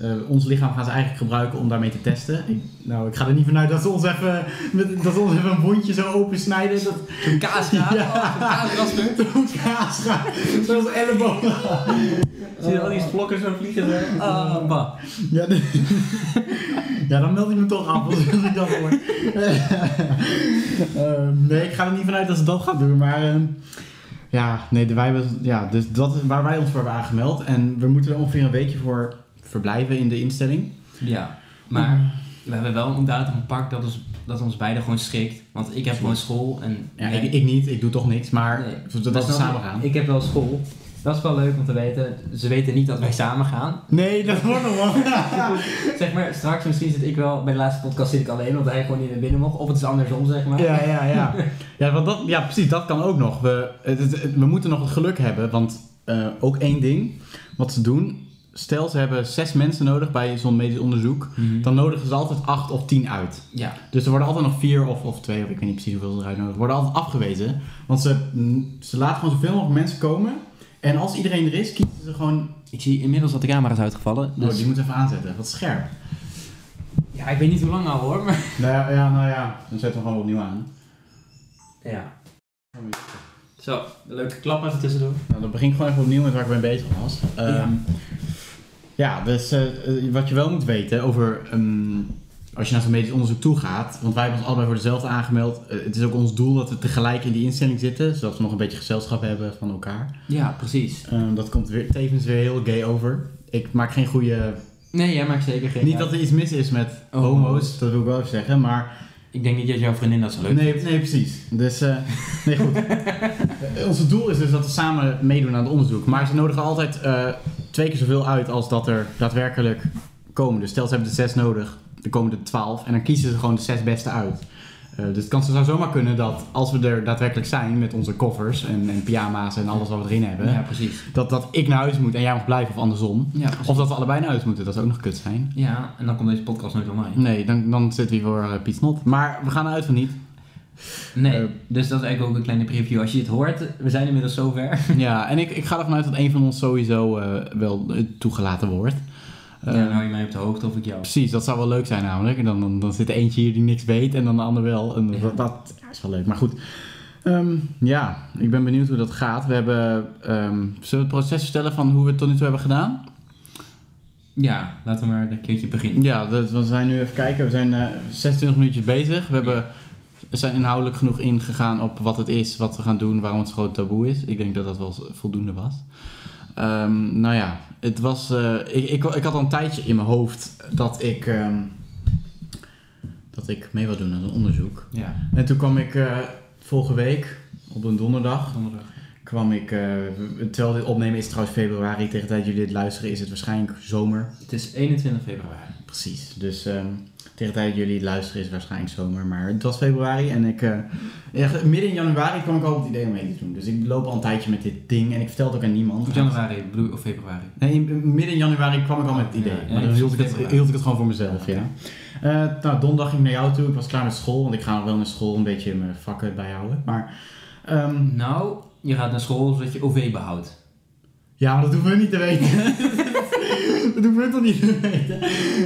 Eh, ons lichaam gaan ze eigenlijk gebruiken om daarmee te testen. Ik, nou, ik ga er niet vanuit dat ze ons even, met, dat ze ons even een wondje zo opensnijden. Dat, Zo'n kaasgraad, Ja. oh, zo'n kaasrasper. Zo'n kaas gaat. Zoals elleboog. Zie je al die vlokken zo vliegen? Ah, bah. Ja, de- ja, dan meld ik me toch af als ik dat hoor. Ehm, nee, ik ga er niet vanuit dat ze dat gaan doen, maar... ehm, ja, nee, de- wij ja, dus dat is waar wij ons voor hebben aangemeld. En we moeten er ongeveer een weekje voor verblijven in de instelling. Ja, maar we hebben wel een datum gepakt dat ons, dat ons beiden gewoon schikt. Want ik heb gewoon school en... Ja, ik, ik niet, ik doe toch niks, maar Nee. dat, dat we samen gaan. Ik heb wel school. Dat is wel leuk om te weten. Ze weten niet dat wij samen gaan. Nee, dat wordt nog wel. Zeg maar, straks misschien zit ik wel, bij de laatste podcast zit ik alleen, omdat hij gewoon niet naar binnen mocht. Of het is andersom, zeg maar. Ja, ja, ja. Ja, want dat, ja, precies, dat kan ook nog. We, het, het- het- we moeten nog het geluk hebben, want eh, ook één ding wat ze doen. Stel, ze hebben zes mensen nodig bij zo'n medisch onderzoek. Mhm. Dan nodigen ze altijd acht of tien uit. Ja, Dus er worden altijd nog vier of, of twee, of ik weet niet precies hoeveel ze eruit nodigen, worden altijd afgewezen. Want ze, ze laten gewoon zoveel mogelijk mensen komen. En als iedereen er is, kiezen ze gewoon... ik zie inmiddels dat de camera is uitgevallen. Oh, Dus... die moeten even aanzetten. Wat scherp. Ja, ik weet niet hoe lang al hoor, maar... Nou ja, ja, nou ja. Dan zetten we gewoon opnieuw aan. Ja. Zo, een leuke klap even tussendoor. Nou, dan begin ik gewoon even opnieuw met waar ik mee bezig was. Ehm, Ja. Ja. dus eh, eh, wat je wel moet weten over ehm, als je naar zo'n medisch onderzoek toe gaat, want wij hebben ons allebei voor dezelfde aangemeld. Eh, het is ook ons doel dat we tegelijk in die instelling zitten, zodat we nog een beetje gezelschap hebben van elkaar. Ja, precies. Ehm, dat komt weer, tevens weer heel gay over. Ik maak geen goede. Nee, jij maakt zeker geen... Niet dat er iets mis is met Oh. homo's, dat wil ik wel even zeggen, maar. Ik denk niet dat jouw vriendin dat zo leuk Nee, nee, precies. Dus, eh, nee, goed. Ons doel is dus dat we samen meedoen aan het onderzoek. Maar ze nodigen altijd twee keer zoveel uit als dat er daadwerkelijk komen. Dus stel ze hebben er zes nodig, dan komen er twaalf. En dan kiezen ze gewoon de zes beste uit. Eh, dus het kan, zou zomaar kunnen dat als we er daadwerkelijk zijn met onze koffers en, en pyjama's en alles wat we erin hebben, Ja, precies. dat, dat ik naar huis moet en jij mag blijven of andersom. Ja. Of dat we allebei naar huis moeten, dat zou ook nog kut zijn. Ja, en dan komt deze podcast nooit online. Nee, dan, dan zitten we voor uh, Piet Snot. Maar we gaan eruit van niet. Nee, Eh, dus dat is eigenlijk ook een kleine preview. Als je dit hoort, we zijn inmiddels zover. Ja, en ik, ik ga ervan uit dat een van ons sowieso eh, wel eh, toegelaten wordt. Ja, Eh, dan hou je mij op de hoogte of ik jou. Precies, dat zou wel leuk zijn namelijk. En dan, dan, dan zit er eentje hier die niks weet en dan de ander wel. En Ja. dat, dat ja, is wel leuk. Maar goed, Ehm, ja, ik ben benieuwd hoe dat gaat. We hebben, ehm, zullen we het proces vertellen van hoe we het tot nu toe hebben gedaan? Ja, laten we maar een keertje beginnen. Ja, dat, we zijn nu even kijken. We zijn eh 26 minuutjes bezig. We hebben, zijn inhoudelijk genoeg ingegaan op wat het is, wat we gaan doen, waarom het groot taboe is. Ik denk dat dat wel voldoende was. Ehm, nou ja, het was, eh, ik, ik, ik had al een tijdje in mijn hoofd dat ik, ehm, dat ik mee wil doen aan een onderzoek. Ja, En toen kwam ik eh, vorige week, op een donderdag, donderdag. kwam ik, eh, terwijl dit opnemen is trouwens februari, tegen de tijd dat jullie dit luisteren is het waarschijnlijk zomer. Het is 21 februari. Precies, dus ehm, tegen de tijd dat jullie luisteren is waarschijnlijk zomer, maar het was februari en ik, eh, midden in januari kwam ik al op het idee om mee te doen. Dus ik loop al een tijdje met dit ding en ik vertel het ook aan niemand. Of januari, bedoel- of februari. Nee, in- midden in januari kwam ik al met het idee, Ja, maar dan ik hield ik, het, februari. hield ik het gewoon voor mezelf, ja. Eh, nou, donderdag ging ik naar jou toe, ik was klaar met school, want ik ga nog wel naar school een beetje mijn vakken bijhouden, maar... ehm, Nou, je gaat naar school zodat je OV behoudt. Ja, maar dat hoeven we niet te weten. dat hoeven we toch niet te weten.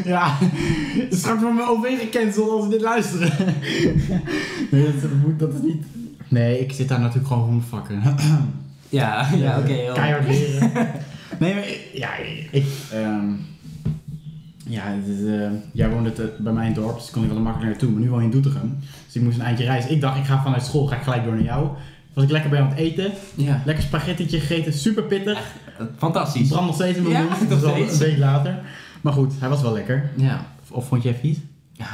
Ja, straks wordt mijn OV gecanceld als we dit luisteren. nee, dat, moet, dat is niet... Nee, ik zit daar natuurlijk gewoon voor mijn vakken. Ja, ja, oké. heel- Keihard leren. nee, maar ja, ik... ehm, ja, het is, eh, jij woonde te- bij mij in het dorp, dus kon ik wel een makkelijker naartoe. Maar nu woon je in Doetinchem, dus ik moest een eindje reizen. Ik dacht, ik ga vanuit school, ga ik gelijk door naar jou. Was ik lekker bij aan het eten. Ja, Lekker spaghettietje gegeten, super pittig. Fantastisch. Brand nog steeds in mijn Ja, dus een week later. Maar goed, hij was wel lekker. Ja. Of, of vond jij vies? ja,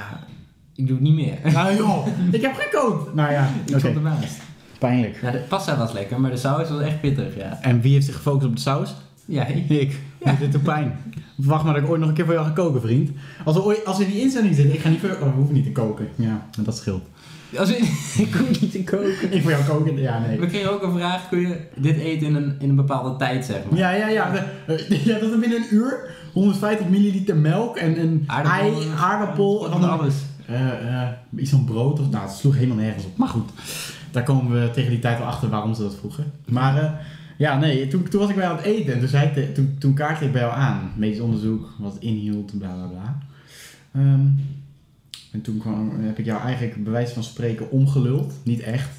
ik doe het niet meer. Nou joh, ik heb gekookt. Nou ja, Ik oké. stond ernaast. Pijnlijk. Ja, de pasta was lekker, maar de saus was echt pittig, ja. En wie heeft zich gefocust op de saus? Ja, Ik. Ja. Dit doet pijn. Wacht maar dat ik ooit nog een keer voor jou ga koken, vriend. Als we, ooit, als we in die instelling zitten, ik ga niet voor... Oh, we hoeven niet te koken. Ja, dat scheelt. Als ik, ik kon niet te koken. Ik voor jou koken? Ja, nee. We kregen ook een vraag, kun je dit eten in een, in een bepaalde tijd, zeg maar? Ja, ja, ja. Ja, dat is binnen een uur 150 milliliter melk en een ei, aardappel. en van alles. Eh, eh, iets van brood of nou, het sloeg helemaal nergens op. Maar goed, daar komen we tegen die tijd wel achter waarom ze dat vroegen. Maar eh, Ja, nee, toen, toen was ik bij aan het eten en toen, zei ik toen, toen kaartte ik bij jou aan. Medisch onderzoek, wat het inhield, bla bla bla. Ehm, en toen kwam, heb ik jou eigenlijk bij wijze van spreken omgeluld. Niet echt,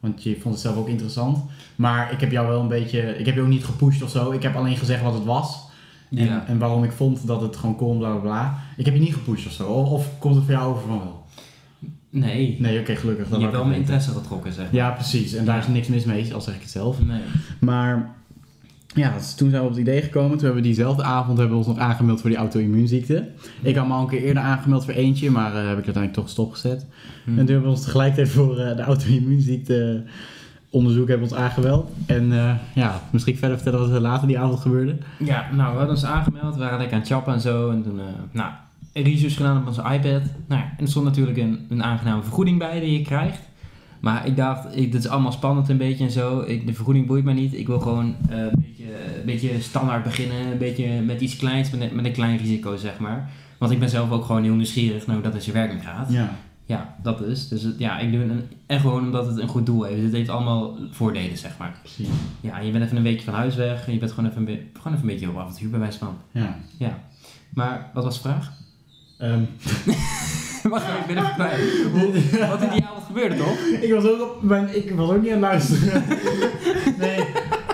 want je vond het zelf ook interessant. Maar ik heb jou wel een beetje, ik heb je ook niet gepusht of zo. Ik heb alleen gezegd wat het was. En, Ja. en waarom ik vond dat het gewoon kon, bla bla bla. Ik heb je niet gepusht of zo. Of, of komt het voor jou over van wel? Nee, Nee, oké, gelukkig. je dat hebt wou wel mijn interesse getrokken, zeg. Ja, precies. En daar is niks mis mee, al zeg ik het zelf. Nee. Maar ja, dus toen zijn we op het idee gekomen. Toen hebben we diezelfde avond hebben we ons nog aangemeld voor die auto-immuunziekte. Ik had me al een keer eerder aangemeld voor eentje, maar eh, heb ik uiteindelijk toch stopgezet. Hm. En toen hebben we ons tegelijkertijd voor eh, de auto-immuunziekte onderzoek hebben ons aangemeld. En eh, ja, misschien verder vertellen wat er later die avond gebeurde. Ja, nou, we hadden ons aangemeld, we waren lekker aan het chappen en zo. En toen, eh nou, research gedaan op onze iPad. Nou ja, en er stond natuurlijk een, een aangename vergoeding bij die je krijgt. Maar ik dacht, ik, dit is allemaal spannend een beetje en zo. Ik, de vergoeding boeit mij niet. Ik wil gewoon eh, een, beetje, een beetje standaard beginnen. Een beetje met iets kleins, met, een- met een klein risico, zeg maar. Want ik ben zelf ook gewoon heel nieuwsgierig naar hoe dat in zijn werking gaat. Ja, Ja, dat is. Dus het- ja, ik doe het en gewoon omdat het een goed doel heeft. Het heeft allemaal voordelen, zeg maar. precies. Ja, je bent even een weekje van huis weg en je bent gewoon even een, gewoon even een beetje op avontuur bij wijze van. Ja. Ja. Maar wat was de vraag? Ehm, Wacht even, ik ben even kwijt. Wat in die avond gebeurde toch? ik, was ook op mijn, ik was ook niet aan het luisteren. nee,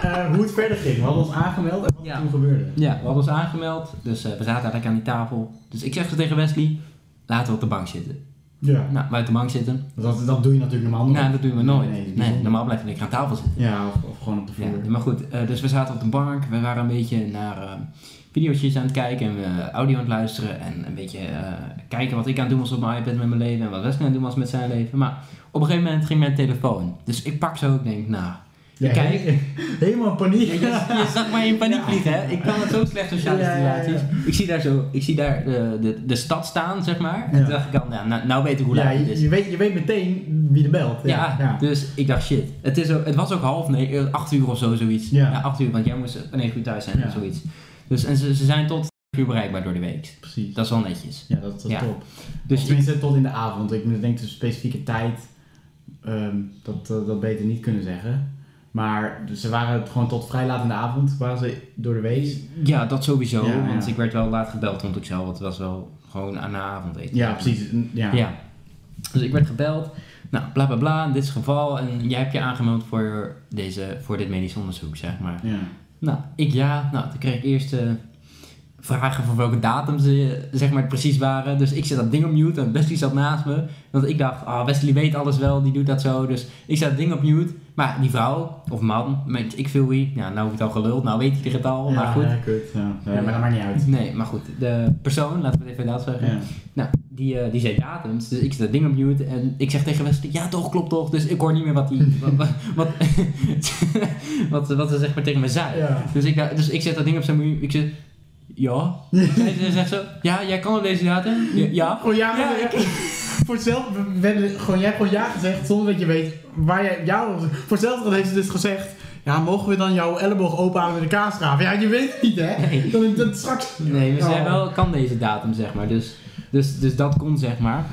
eh, hoe het verder ging. We hadden ons aangemeld en wat Ja. er toen gebeurde. Ja, we hadden ons aangemeld, dus eh, we zaten eigenlijk aan die tafel. Dus ik zeg tegen Wesley, laten we op de bank zitten. Ja. Nou, wij op de bank zitten. Dat, dat doe je natuurlijk normaal nooit. Nou, dat doen we nooit. Nee, Nee, normaal blijf lekker aan tafel zitten. Ja, of, of gewoon op de vloer. Ja, maar goed, eh, dus we zaten op de bank, we waren een beetje naar video's aan het kijken en we audio aan het luisteren en een beetje eh, kijken wat ik aan het doen was op mijn iPad met mijn leven en wat Wesley aan het doen was met zijn leven. Maar op een gegeven moment ging mijn telefoon. Dus ik pak zo, ik denk, nou, Ja, Kijk. he- helemaal paniek. je, je zag mij in paniek vliegen, hè? Ik kan het zo slecht sociale ja, situaties. Ik zie daar zo, ik zie daar de, de, de stad staan, zeg maar. En toen dacht ik al, nou, nou, nou weet ik hoe laat het je, is. je, weet, je weet meteen wie er belt. Ja, dus ik dacht shit. Het, is ook, het was ook half nee, eh, acht uur of zo, zoiets. Ja. Acht uur, want jij moest eh, negen uur thuis zijn of zoiets. Dus, en ze, ze zijn tot uur bereikbaar door de week. precies. Dat is wel netjes. ja, dat, dat is Ja. top. Dus Of ik, tenminste tot in de avond. Ik denk de specifieke tijd, ehm, dat, dat, dat beter niet kunnen zeggen. Maar dus ze waren gewoon tot vrij laat in de avond, waren ze door de week. ja, dat sowieso. Ja, want ja. ik werd wel laat gebeld, vond ik zelf. Want het was wel gewoon aan de avondeten. Ja, precies. Ja. Ja. Dus ik werd gebeld. Nou, bla bla bla, in dit is het geval. En jij hebt je aangemeld voor, deze, voor dit medisch onderzoek, zeg maar. Ja. Nou, ik ja. Nou, toen kreeg ik eerst eh, vragen voor welke datum ze zeg maar precies waren. Dus ik zet dat ding op mute en Wesley zat naast me. Want ik dacht, ah, Wesley weet alles wel, die doet dat zo. Dus ik zet het ding op mute. Maar die vrouw, of man, weet ik veel wie. Ja, nou heb ik het al geluld, nou weet iedereen het al. maar goed. Ja, kut. Ja. Ja, maar dat maakt niet uit. Nee, maar goed. De persoon, laten we het even inderdaad zeggen. Nou, die, eh, die zei datums, dus ik zet dat ding op mute en ik zeg tegen Wesley, ja toch, klopt toch, dus ik hoor niet meer wat die, wat, wat, wat, wat, ze zeg maar tegen me zei. Ja. Dus ik, da- dus ik zet dat ding op zijn mute, ik zeg, ja. Zij ze zegt zo, ja, jij kan op deze datum? Ja. ja. Gewoon ja, Ja, ja, voor hetzelfde, gewoon, jij hebt gewoon ja gezegd zonder dat je weet waar jij, jou, voor hetzelfde heeft ze dus gezegd, ja, mogen we dan jouw elleboog openhalen met een kaasgraaf? Ja, je weet het niet, hè? Nee. Dan, dan straks... Nee, we zei Oh. wel, kan deze datum, zeg maar. Dus, dus, dus dat kon, zeg maar.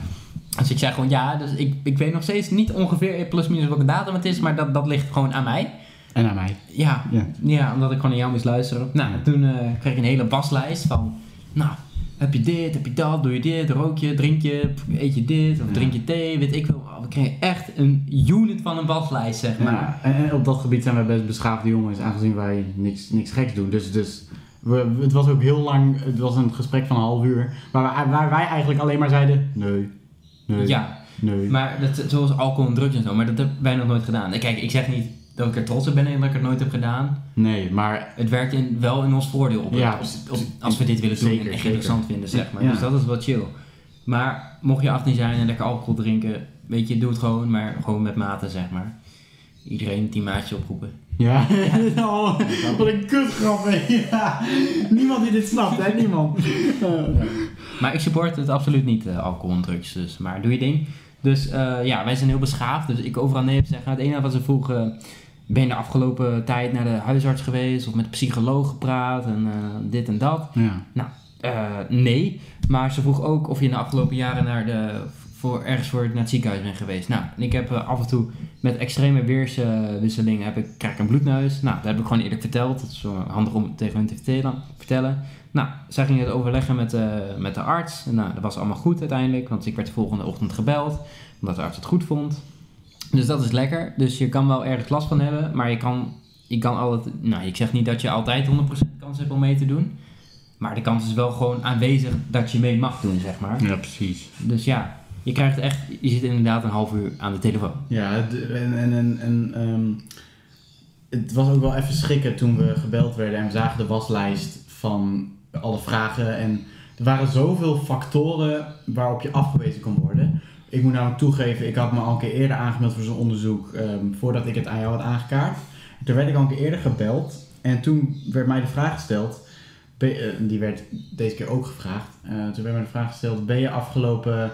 Dus ik zei gewoon ja, dus ik, ik weet nog steeds niet ongeveer plus minus welke datum het is, maar dat, dat ligt gewoon aan mij. En aan mij. Ja, Ja. ja, omdat ik gewoon naar jou moest luisteren. Nou, toen eh, kreeg ik een hele waslijst van, nou, heb je dit, heb je dat, doe je dit, rook je, drink je, eet je dit, of Ja. drink je thee, weet ik veel. We kregen echt een unit van een waslijst, zeg maar. Ja, en, en op dat gebied zijn wij best beschaafde jongens, aangezien wij niks, niks geks doen. Dus, dus we, het was ook heel lang, het was een gesprek van een half uur, waar, wij- waar wij eigenlijk alleen maar zeiden, nee, nee, Ja, nee. maar dat, zoals alcohol en drugs en zo, maar dat hebben wij nog nooit gedaan. Kijk, ik zeg niet dat ik er trots op ben en dat ik het nooit heb gedaan. Nee, maar Het werkt in, wel in ons voordeel op, Ja, op- precies. op- als we dit willen doen en echt zeker. interessant vinden, zeg maar. Ja. Dus dat is wel chill. Maar mocht je 18 zijn en lekker alcohol drinken, weet je, doe het gewoon, maar gewoon met mate, zeg maar. Iedereen een teammaatje oproepen. Ja, oh, wat een kutgrap, hè. Ja. Niemand die dit snapt, hè? Niemand. Maar ik support het absoluut niet, eh, alcohol en drugs, dus, maar doe je ding. Dus eh, ja, wij zijn heel beschaafd, dus ik overal nee zeggen. Het enige wat ze vroegen, ben je de afgelopen tijd naar de huisarts geweest of met een psycholoog gepraat en eh, dit en dat. Ja. Eh, nee, maar ze vroeg ook of je in de afgelopen jaren naar de, voor, ergens voor naar het ziekenhuis ben geweest. Nou, en ik heb eh, af en toe met extreme weerswisselingen heb ik, krijg ik een bloedneus. Nou, dat heb ik gewoon eerlijk verteld. Dat is zo handig om tegen hun te vertellen. Nou, zij gingen het overleggen met, eh, met de arts. En, nou, dat was allemaal goed uiteindelijk, want ik werd de volgende ochtend gebeld. Omdat de arts het goed vond. Dus dat is lekker. Dus je kan wel ergens last van hebben, maar je kan, je kan altijd... Nou, ik zeg niet dat je altijd 100% kans hebt om mee te doen. Maar de kans is wel gewoon aanwezig dat je mee mag doen, zeg maar. Ja, precies. Dus ja, je krijgt echt, je zit inderdaad een half uur aan de telefoon. Ja, en, en, en, ehm, het was ook wel even schrikken toen we gebeld werden en we zagen de waslijst van alle vragen. En er waren zoveel factoren waarop je afgewezen kon worden. Ik moet namelijk toegeven, ik had me al een keer eerder aangemeld voor zo'n onderzoek ehm, voordat ik het aan jou had aangekaart. Toen werd ik al een keer eerder gebeld en toen werd mij de vraag gesteld, eh, die werd deze keer ook gevraagd. Eh, toen werd mij de vraag gesteld, ben je afgelopen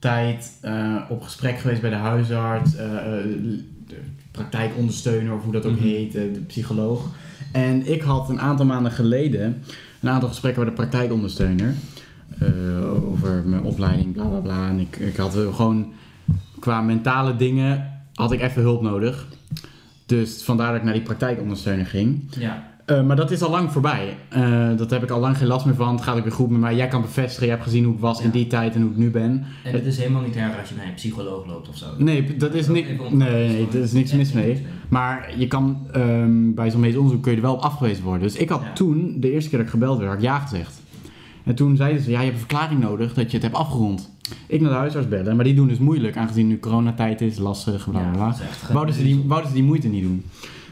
tijd eh, op gesprek geweest bij de huisarts, eh, eh, de praktijkondersteuner of hoe dat ook Mhm. heet, de psycholoog. En ik had een aantal maanden geleden een aantal gesprekken bij de praktijkondersteuner over mijn opleiding, bla bla bla. En ik, ik had gewoon qua mentale dingen had ik even hulp nodig. Dus vandaar dat ik naar die praktijkondersteuner ging. Ja. Eh, maar dat is al lang voorbij. Eh, dat heb ik al lang geen last meer van. Het gaat ook weer goed met mij. Jij kan bevestigen, je hebt gezien hoe ik was in die tijd en hoe ik nu ben. En het is helemaal niet erg als je bij een psycholoog loopt of zo. Nee, dat is, ni- nee, nee, er is niks mis mee. Maar je kan ehm, bij zo'n medisch onderzoek kun je er wel op afgewezen worden. Dus ik had Ja. toen, de eerste keer dat ik gebeld werd, had ik ja gezegd. En toen zeiden ze, ja, je hebt een verklaring nodig dat je het hebt afgerond. Ik naar de huisarts bellen, maar die doen dus moeilijk, aangezien nu coronatijd is, lastig, bla bla bla. Wouden ze, die, wouden ze die moeite niet doen.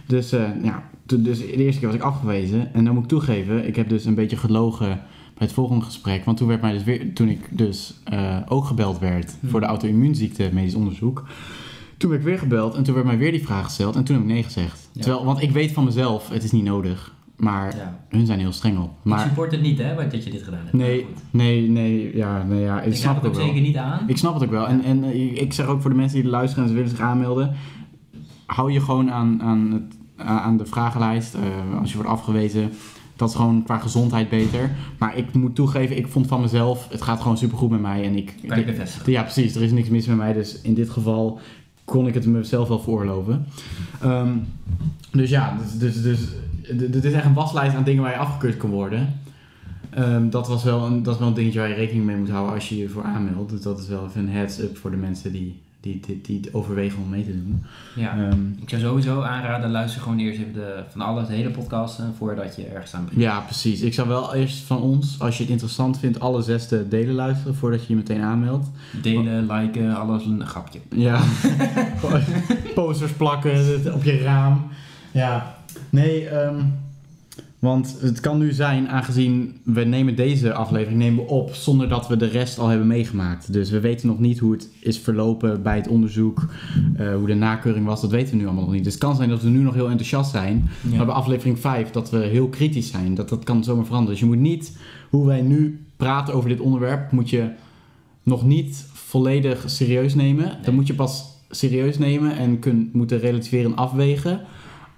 Dus, eh, ja, toen- dus de eerste keer was ik afgewezen. En dan moet ik toegeven, ik heb dus een beetje gelogen bij het volgende gesprek. Want toen werd mij dus weer, toen ik dus eh, ook gebeld werd Hmm. voor de auto-immuunziekte medisch onderzoek. Toen werd ik weer gebeld en toen werd mij weer die vraag gesteld en toen heb ik nee gezegd. Ja. Terwijl, want ik weet van mezelf, het is niet nodig. Maar Ja. hun zijn heel streng op. Ik Maar support het niet, hè, dat je dit gedaan hebt. nee, nee, nee, ja, nee, ja, ik, Ik snap snap het ook wel. zeker niet aan. Ik snap het ook wel. En, en eh, ik zeg ook voor de mensen die luisteren en ze willen zich aanmelden. Hou je gewoon aan, aan, het, aan de vragenlijst. eh, als je wordt afgewezen. Dat is gewoon qua gezondheid beter. Maar ik moet toegeven, ik vond van mezelf, het gaat gewoon supergoed met mij. En ik, ik ja, precies. Er is niks mis met mij. Dus in dit geval kon ik het mezelf wel veroorloven. Ehm, dus ja, dus, dus, dus, dit is echt een waslijst aan dingen waar je afgekeurd kan worden. Ehm, dat, was wel een, dat is wel een dingetje waar je rekening mee moet houden als je je voor aanmeldt. Dus dat is wel even een heads-up voor de mensen die, die, die, overwegen om mee te doen. Ja. Ehm, Ik zou sowieso aanraden, luister gewoon eerst even de, van alle de hele podcasten voordat je ergens aan begint. ja, precies. Ik zou wel eerst van ons, als je het interessant vindt, alle zes de delen luisteren voordat je je meteen aanmeldt. Delen, liken, alles een grapje. Ja, posters plakken op je raam. Ja, nee, ehm, want het kan nu zijn, aangezien we nemen deze aflevering nemen we op zonder dat we de rest al hebben meegemaakt. Dus we weten nog niet hoe het is verlopen bij het onderzoek, eh, hoe de nakeuring was, dat weten we nu allemaal nog niet. Dus het kan zijn dat we nu nog heel enthousiast zijn, Ja. maar bij aflevering 5 dat we heel kritisch zijn. Dat, dat kan zomaar veranderen. Dus je moet niet, hoe wij nu praten over dit onderwerp, moet je nog niet volledig serieus nemen. Nee. Dan moet je pas serieus nemen en kun, moeten relativeren en afwegen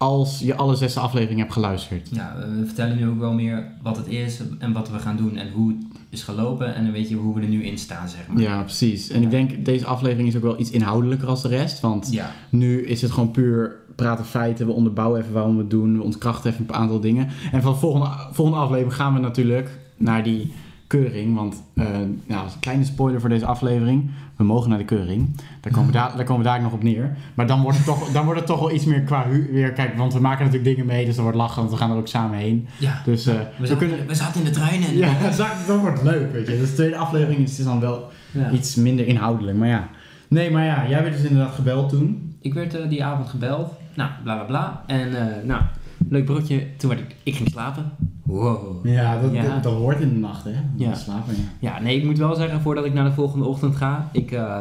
als je alle zes afleveringen hebt geluisterd. Ja, we vertellen nu ook wel meer wat het is en wat we gaan doen en hoe het is gelopen. En dan weet je hoe we er nu in staan, zeg maar. Ja, precies. En ik denk, deze aflevering is ook wel iets inhoudelijker als de rest. Want Ja, nu is het gewoon puur praten feiten. We onderbouwen even waarom we het doen. We ontkrachten even een aantal dingen. En van de volgende, volgende aflevering gaan we natuurlijk naar die keuring. Want, eh nou, een kleine spoiler voor deze aflevering. We mogen naar de keuring. Daar komen we, daar, daar komen we daar nog op neer. Maar dan wordt het toch, dan wordt het toch wel iets meer qua hu- weer. Kijk, want we maken natuurlijk dingen mee. Dus er wordt lachen. Want we gaan er ook samen heen. ja. Dus eh, We, we zaten, kunnen... we zaten in de trein en... Ja, dat wordt leuk, weet je. Dus de tweede aflevering is dan wel Ja. iets minder inhoudelijk. Maar ja. Nee, maar ja, jij werd dus inderdaad gebeld toen. Ik werd eh, die avond gebeld. Nou, bla bla bla. En nou, leuk broodje. Toen werd ik... Ik ging slapen. Wow. Ja, dat, Ja. Dat, dat hoort in de nacht, hè? Ja. Slapen, ja. Ja, nee, ik moet wel zeggen, voordat ik naar de volgende ochtend ga, ik, eh,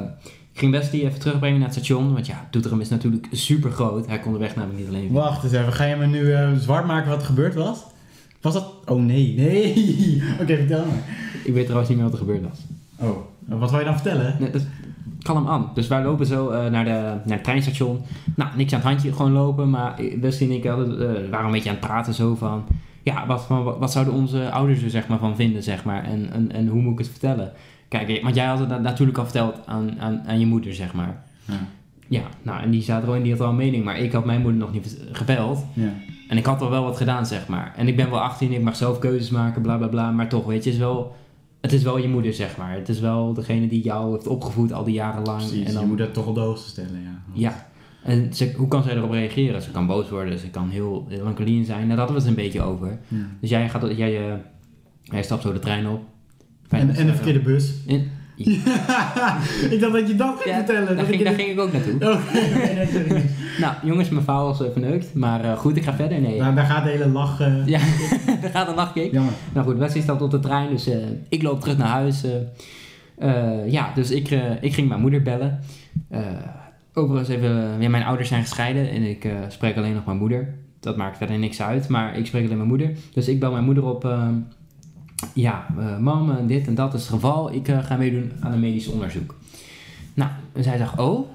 ik ging Wesley even terugbrengen naar het station. Want ja, Doetinchem is natuurlijk super groot. Hij kon de weg namelijk niet alleen. Wacht eens even, ga je me nu eh, zwart maken wat er gebeurd was? Was dat... Oh nee, nee. Oké, vertel me. Ik weet trouwens niet meer wat er gebeurd was. Oh, wat wil je dan vertellen? Nee, dat, kalm aan. Dus wij lopen zo eh, naar, de, naar het treinstation. Nou, niks aan het handje, gewoon lopen. Maar Wesley en ik hadden, eh, waren een beetje aan het praten zo van... Ja, wat, wat, wat zouden onze ouders er zeg maar, van vinden, zeg maar? En, en, en hoe moet ik het vertellen? Kijk, want jij had het na- natuurlijk al verteld aan, aan, aan je moeder, zeg maar. Ja. Ja, nou, en die staat er wel in, die had wel een mening, maar ik had mijn moeder nog niet gebeld. Ja. En ik had al wel wat gedaan, zeg maar. En ik ben wel 18, ik mag zelf keuzes maken, bla bla bla. Maar toch, weet je, is wel, het is wel je moeder, zeg maar. Het is wel degene die jou heeft opgevoed al die jaren lang. Precies, en dan, je moet dat toch op de hoogste stellen, ja. Ja. En ze, hoe kan zij erop reageren? Ze kan boos worden, ze kan heel melancolien zijn. Daar hadden we het een beetje over. Ja. Dus jij, gaat, jij, eh, jij stapt zo de trein op. En, en de verkeerde bus. In- ik dacht dat je dat ging Ja, vertellen. daar, dat ging, daar ging ik ook naartoe. de- nee. Nou, jongens, mijn vrouw was eh, verneukt. Maar eh, goed, ik ga verder. Nee. Nou, daar gaat de hele lach... eh, Ja, daar gaat een lachkick. Jammer. Nou goed, Wesley stapt op de trein, dus ik loop terug naar huis. ja, dus ik, ik ging mijn moeder bellen. Overigens even, ja, mijn ouders zijn gescheiden en ik spreek alleen nog mijn moeder. Dat maakt verder niks uit, maar ik spreek alleen mijn moeder. Dus ik bel mijn moeder op. ja, eh, mam, dit en dat is het geval. Ik eh, ga meedoen aan een medisch onderzoek. Nou, en zij zegt, oh,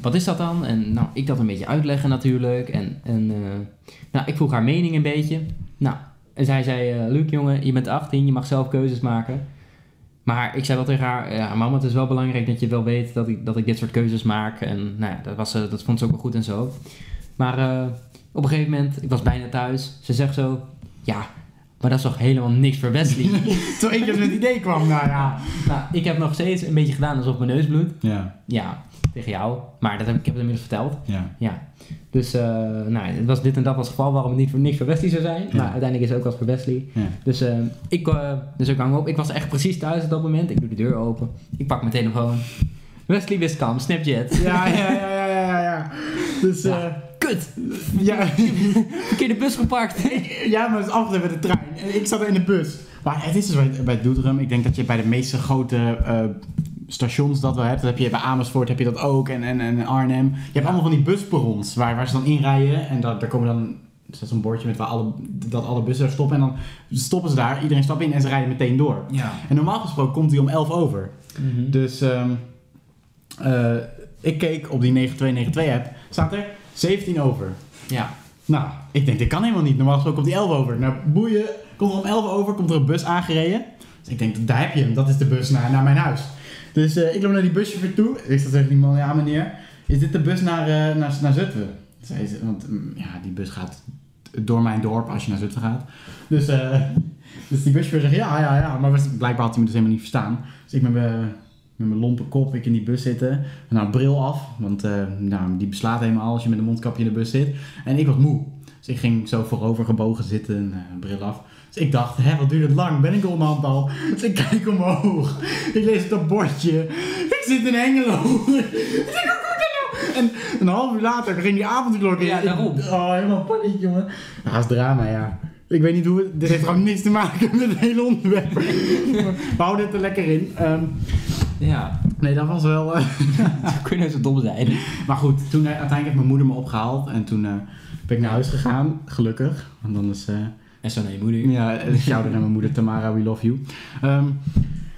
wat is dat dan? En nou, ik dat een beetje uitleggen natuurlijk. En, en eh, nou, ik vroeg haar mening een beetje. Nou, en zij zei, eh Luc jongen, je bent 18, je mag zelf keuzes maken. Maar ik zei wel tegen haar, ja mama, het is wel belangrijk dat je wel weet dat ik, dat ik dit soort keuzes maak. En nou ja, dat, was, dat vond ze ook wel goed en zo. Maar op een gegeven moment, ik was bijna thuis, ze zegt zo, ja, maar dat is toch helemaal niks voor Wesley? Toen ik dus met het idee kwam, nou ja. nou, ik heb nog steeds een beetje gedaan alsof mijn neus bloedt. Ja, Ja, tegen jou. Maar dat heb, ik heb het inmiddels verteld. ja. Ja. Dus, eh, nou, het was dit en dat was het geval waarom het niet voor, niks voor Wesley zou zijn. Ja. Maar uiteindelijk is het ook wat voor Wesley. ja. Dus, eh, ik, eh, dus ik hang op. Ik was echt precies thuis op dat moment. Ik doe de deur open. Ik pak mijn telefoon. Wesley Wiskamp, Snapchat. Ja, ja, ja, ja, ja, ja, ja. Dus, Ja. Kut! ja, Verkeerde bus gepakt. ja, maar het is altijd met de trein. En ik zat in de bus. Maar het is dus bij, bij Doetinchem. Ik denk dat je bij de meeste grote eh, stations dat wel hebt. Dat heb je bij Amersfoort heb je dat ook. En, en, en Arnhem. Je hebt allemaal van die busperrons waar, waar ze dan inrijden. En daar, daar komen dan... Er staat zo'n bordje met waar alle, dat alle bussen daar stoppen. En dan stoppen ze daar. Iedereen stapt in en ze rijden meteen door. Ja. En normaal gesproken komt hij om 11 over. Dus ehm, eh, ik keek op die 9292 app. Staat er 17 over. Ja. Nou, ik denk, dit kan helemaal niet. Normaal gesproken op die 11 over. Nou, boeien. Komt er om 11 over, komt er een bus aangereden. Dus ik denk, daar heb je hem. Dat is de bus naar, naar mijn huis. Dus eh, ik loop naar die buschauffeur toe. Ik zeg tegen die man, ja meneer, is dit de bus naar, eh, naar, naar Zutphen? Zei ze, want mm, ja, die bus gaat door mijn dorp als je naar Zutphen gaat. Dus, eh, dus die buschauffeur zegt, ja, ja, ja. Maar blijkbaar had hij me dus helemaal niet verstaan. Dus ik met mijn, met mijn lompe kop, ik in die bus zitten. Nou, bril af, want eh, nou, die beslaat helemaal als je met een mondkapje in de bus zit. En ik was moe. Dus ik ging zo voorover gebogen zitten, eh, bril af. Dus ik dacht, hè, wat duurt het lang? Ben ik al een aantal? Dus ik kijk omhoog. Ik lees het op bordje. Ik zit in dat nou? En een half uur later ging die avondklok in. Ja, daarom. Oh, helemaal paniek, jongen. Dat is drama, ja. Ik weet niet hoe het... Dit heeft gewoon niks te maken met het hele onderwerp. We houden het er lekker in. Ehm, Ja. nee, dat was wel... Hoe kunnen ze dom zijn? maar goed, toen eh, uiteindelijk heeft mijn moeder me opgehaald. En toen eh, ben ik naar huis gegaan, gelukkig. Want dan is... eh, En zo naar je moeder. ja, shout-out naar mijn moeder Tamara, we love you. Ehm,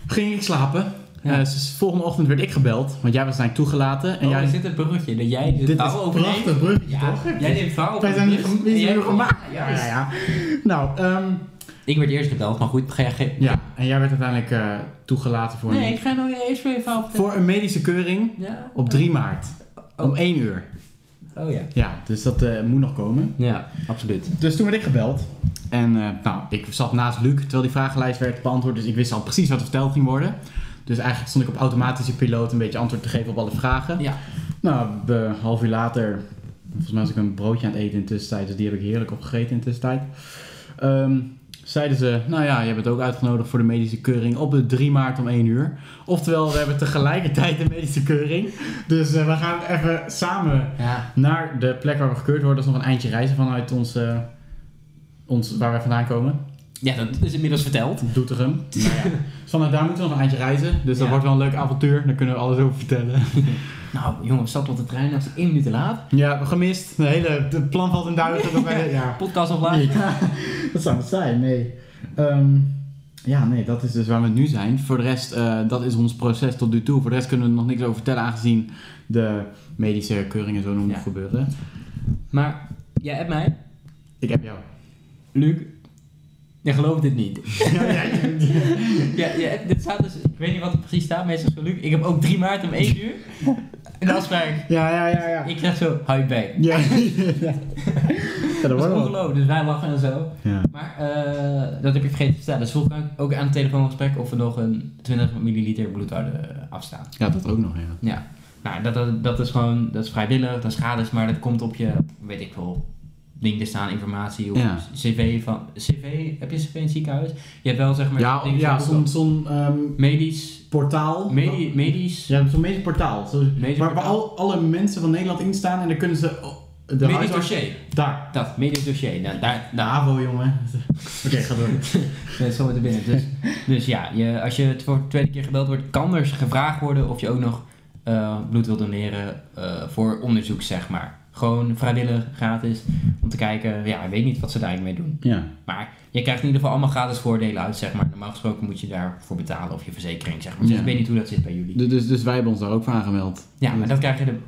ging ik slapen. Ja. Dus volgende ochtend werd ik gebeld, want jij was daar toegelaten. En En jij, jij zit het bruggetje dat jij de dit is vrouw overneemt. prachtig bruggetje, Ja, toch? jij neemt vrouw over Wij zijn meer gemaakt. Ja, Ja, ja, ja. Nou, ehm, Ik werd eerst gebeld, maar goed, ga jij geen... ja, en jij werd uiteindelijk eh, toegelaten voor, Nee, een, ik ga nou eerst je vrouw vertellen. voor een medische keuring Ja? op 3 maart. Om 1 uur. Oh ja. Ja, dus dat eh, moet nog komen. Ja, absoluut. Dus toen werd ik gebeld. En eh, nou, ik zat naast Luc terwijl die vragenlijst werd beantwoord. Dus ik wist al precies wat er verteld ging worden. Dus eigenlijk stond ik op automatische piloot een beetje antwoord te geven op alle vragen. Ja. Nou, een half uur later, volgens mij was ik een broodje aan het eten in de tussentijd. Dus die heb ik heerlijk opgegeten in de tussentijd. Ehm, zeiden ze, nou ja, je bent ook uitgenodigd voor de medische keuring op de 3 maart om 1 uur. Oftewel, we hebben tegelijkertijd de medische keuring. Dus eh, we gaan even samen Ja. naar de plek waar we gekeurd worden. Dat is nog een eindje reizen vanuit ons, eh, ons waar wij vandaan komen. Ja, dat is inmiddels verteld. Doetinchem. nou ja. Dus vanuit daar moeten we nog een eindje reizen. Dus dat Ja. wordt wel een leuk avontuur. Daar kunnen we alles over vertellen. Nou, jongen, we stappen op de trein, dat is één minuut te laat. ja, gemist. De hele het plan valt in duigen. Dat wij, ja. Podcast laat. ja, dat zou het zijn. Nee. Ehm, ja, nee, dat is dus waar we nu zijn. Voor de rest, eh, dat is ons proces tot nu toe. Voor de rest kunnen we er nog niks over vertellen, aangezien de medische keuringen zo nog Ja. gebeuren. Maar, jij hebt mij. Ik heb jou. Luc, Je gelooft dit niet. Ja, ja, ja. Dit staat dus, ik weet niet wat er precies staat, meestal is het Luc. Ik heb ook 3 maart om 1 uur een afspraak. Ja, ja, ja, ja. Ik zeg zo, hou je bek. Ja, ja. Ja, dat Dat is ongelooflijk, dus wij lachen en zo. Ja. Maar eh, dat heb ik vergeten te vertellen. Dus vroeg ik ook aan het telefoongesprek of we nog een 20 milliliter bloed hadden afstaan. ja, dat ook nog, ja. Ja, nou, dat, dat, dat is gewoon, dat is vrijwillig, dat is gratis, maar dat komt op je, weet ik wel, dingen staan, informatie of Ja. cv van, cv, heb je cv in het ziekenhuis? Je hebt wel zeg maar, Ja, ja zo'n ehm, medisch, portaal. medi, medisch, Ja, zo'n medisch portaal. Zo, Medisch waar waar portaal. al, alle mensen van Nederland in staan en dan kunnen ze... oh, De medisch huisarts- dossier, Daar. dat, medisch dossier, nou, daar, De daar, AVO, jongen. Oké, ga door. is gewoon te binnen. Dus, dus ja, je, als je het voor de tweede keer gebeld wordt, kan er gevraagd worden of je ook nog eh, bloed wil doneren eh, voor onderzoek, zeg maar. Gewoon vrijwillig, gratis, om te kijken, ja, ik weet niet wat ze daar eigenlijk mee doen. Ja. Maar je krijgt in ieder geval allemaal gratis voordelen uit, zeg maar. Normaal gesproken moet je daarvoor betalen of je verzekering, zeg maar. Dus Ja. ik weet niet hoe dat zit bij jullie. Dus, dus, dus wij hebben ons daar ook voor aangemeld. Ja, maar dat krijg je er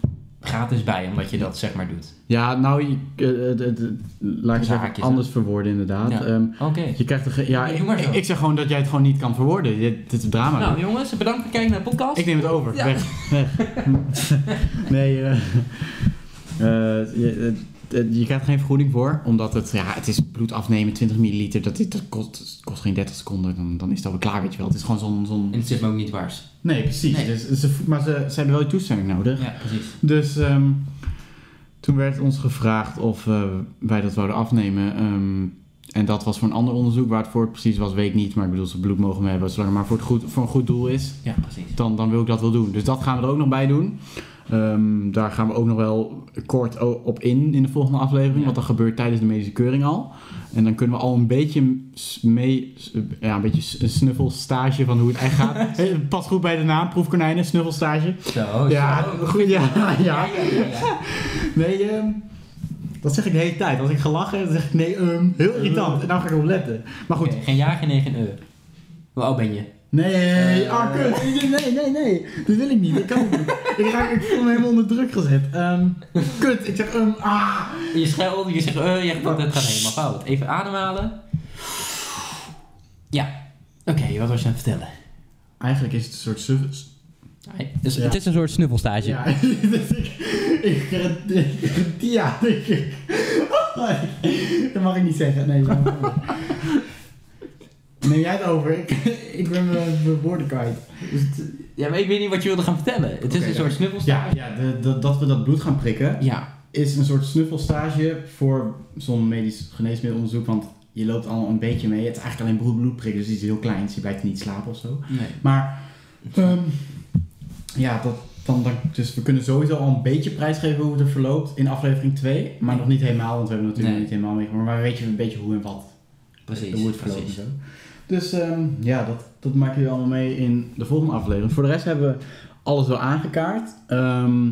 gratis bij, omdat je dat zeg maar doet. Ja, nou, je, eh, het- laat ik het hè? anders verwoorden inderdaad. Ja. Ehm, Oké. je krijgt er, ja, ik, zeg gewoon dat jij het gewoon niet kan verwoorden. Dit, dit is drama. Nou jongens, bedankt voor het kijken naar de podcast. ik neem het over. Ja. Weg. Nee, eh, eh, je, eh, je krijgt geen vergoeding voor, omdat het, ja, het is bloed afnemen, 20 milliliter, dat, dat kost, kost geen 30 seconden, dan, dan is het alweer klaar, weet je wel. Het is gewoon zo'n... zo'n... En het zit me ook niet dwars. Nee, precies. Nee. Dus, ze, maar ze, ze hebben wel je toestemming nodig. Ja, precies. Dus ehm, toen werd ons gevraagd of eh, wij dat wouden afnemen. ehm, en dat was voor een ander onderzoek. Waar het voor precies was, weet ik niet. Maar ik bedoel, ze bloed mogen we hebben. Zolang het maar voor, het goed, voor een goed doel is, Ja, precies. dan, dan wil ik dat wel doen. Dus dat gaan we er ook nog bij doen. Ehm, daar gaan we ook nog wel kort op in in de volgende aflevering. Ja. Want dat gebeurt tijdens de medische keuring al. En dan kunnen we al een beetje mee, ja, een beetje een snuffelstage van hoe het echt gaat. Hey, Past goed bij de naam, proefkonijnen, snuffelstage. Zo, Ja, zo. goed, ja, ja. ja, ja, ja. Nee, ehm, dat zeg ik de hele tijd. Als ik ga lachen, dan zeg ik nee, ehm, heel irritant. En nou ga ik erop letten. Maar goed. Geen ja, geen nee, geen eu. Hoe oud ben je? Nee, Eh. ah, kut. Nee, nee, nee. Dat wil ik niet. Dat kan ik niet. Ik, raak, ik voel me helemaal onder druk gezet. Ehm, kut. Ik zeg, ehm, ah. Je scheldt, je zegt eh, je gaat, het gaat helemaal fout. Even ademhalen. Ja. Oké, wat was je aan het vertellen? Eigenlijk is het een soort. Nee, dus Ja. Het is een soort snuffelstage. Ja, ik... Ja, ik... Dat mag ik niet zeggen. Nee. Neem jij het over? Ik, ik ben mijn woorden kwijt. Dus het- ja, maar ik weet niet wat je wilde gaan vertellen. Het is een soort Ja, snuffelstage. ja de, de- dat we dat bloed gaan prikken Ja. is een soort snuffelstage voor zo'n medisch geneesmiddelonderzoek. Want je loopt al een beetje mee. Het is eigenlijk alleen bloed, bloed prikken, dus iets heel kleins. Je blijft niet slapen of zo. Nee. Maar ehm, ja, dat, dan, dan, dus we kunnen sowieso al een beetje prijsgeven hoe het er verloopt in aflevering 2. Maar nog niet helemaal, want we hebben natuurlijk Nee. niet helemaal meegemaakt. Maar we weten een beetje hoe en wat. Precies. hoe het verloopt en zo. Dus ehm, ja, dat, dat maken jullie allemaal mee in de volgende aflevering. Voor de rest hebben we alles wel aangekaart. Ehm,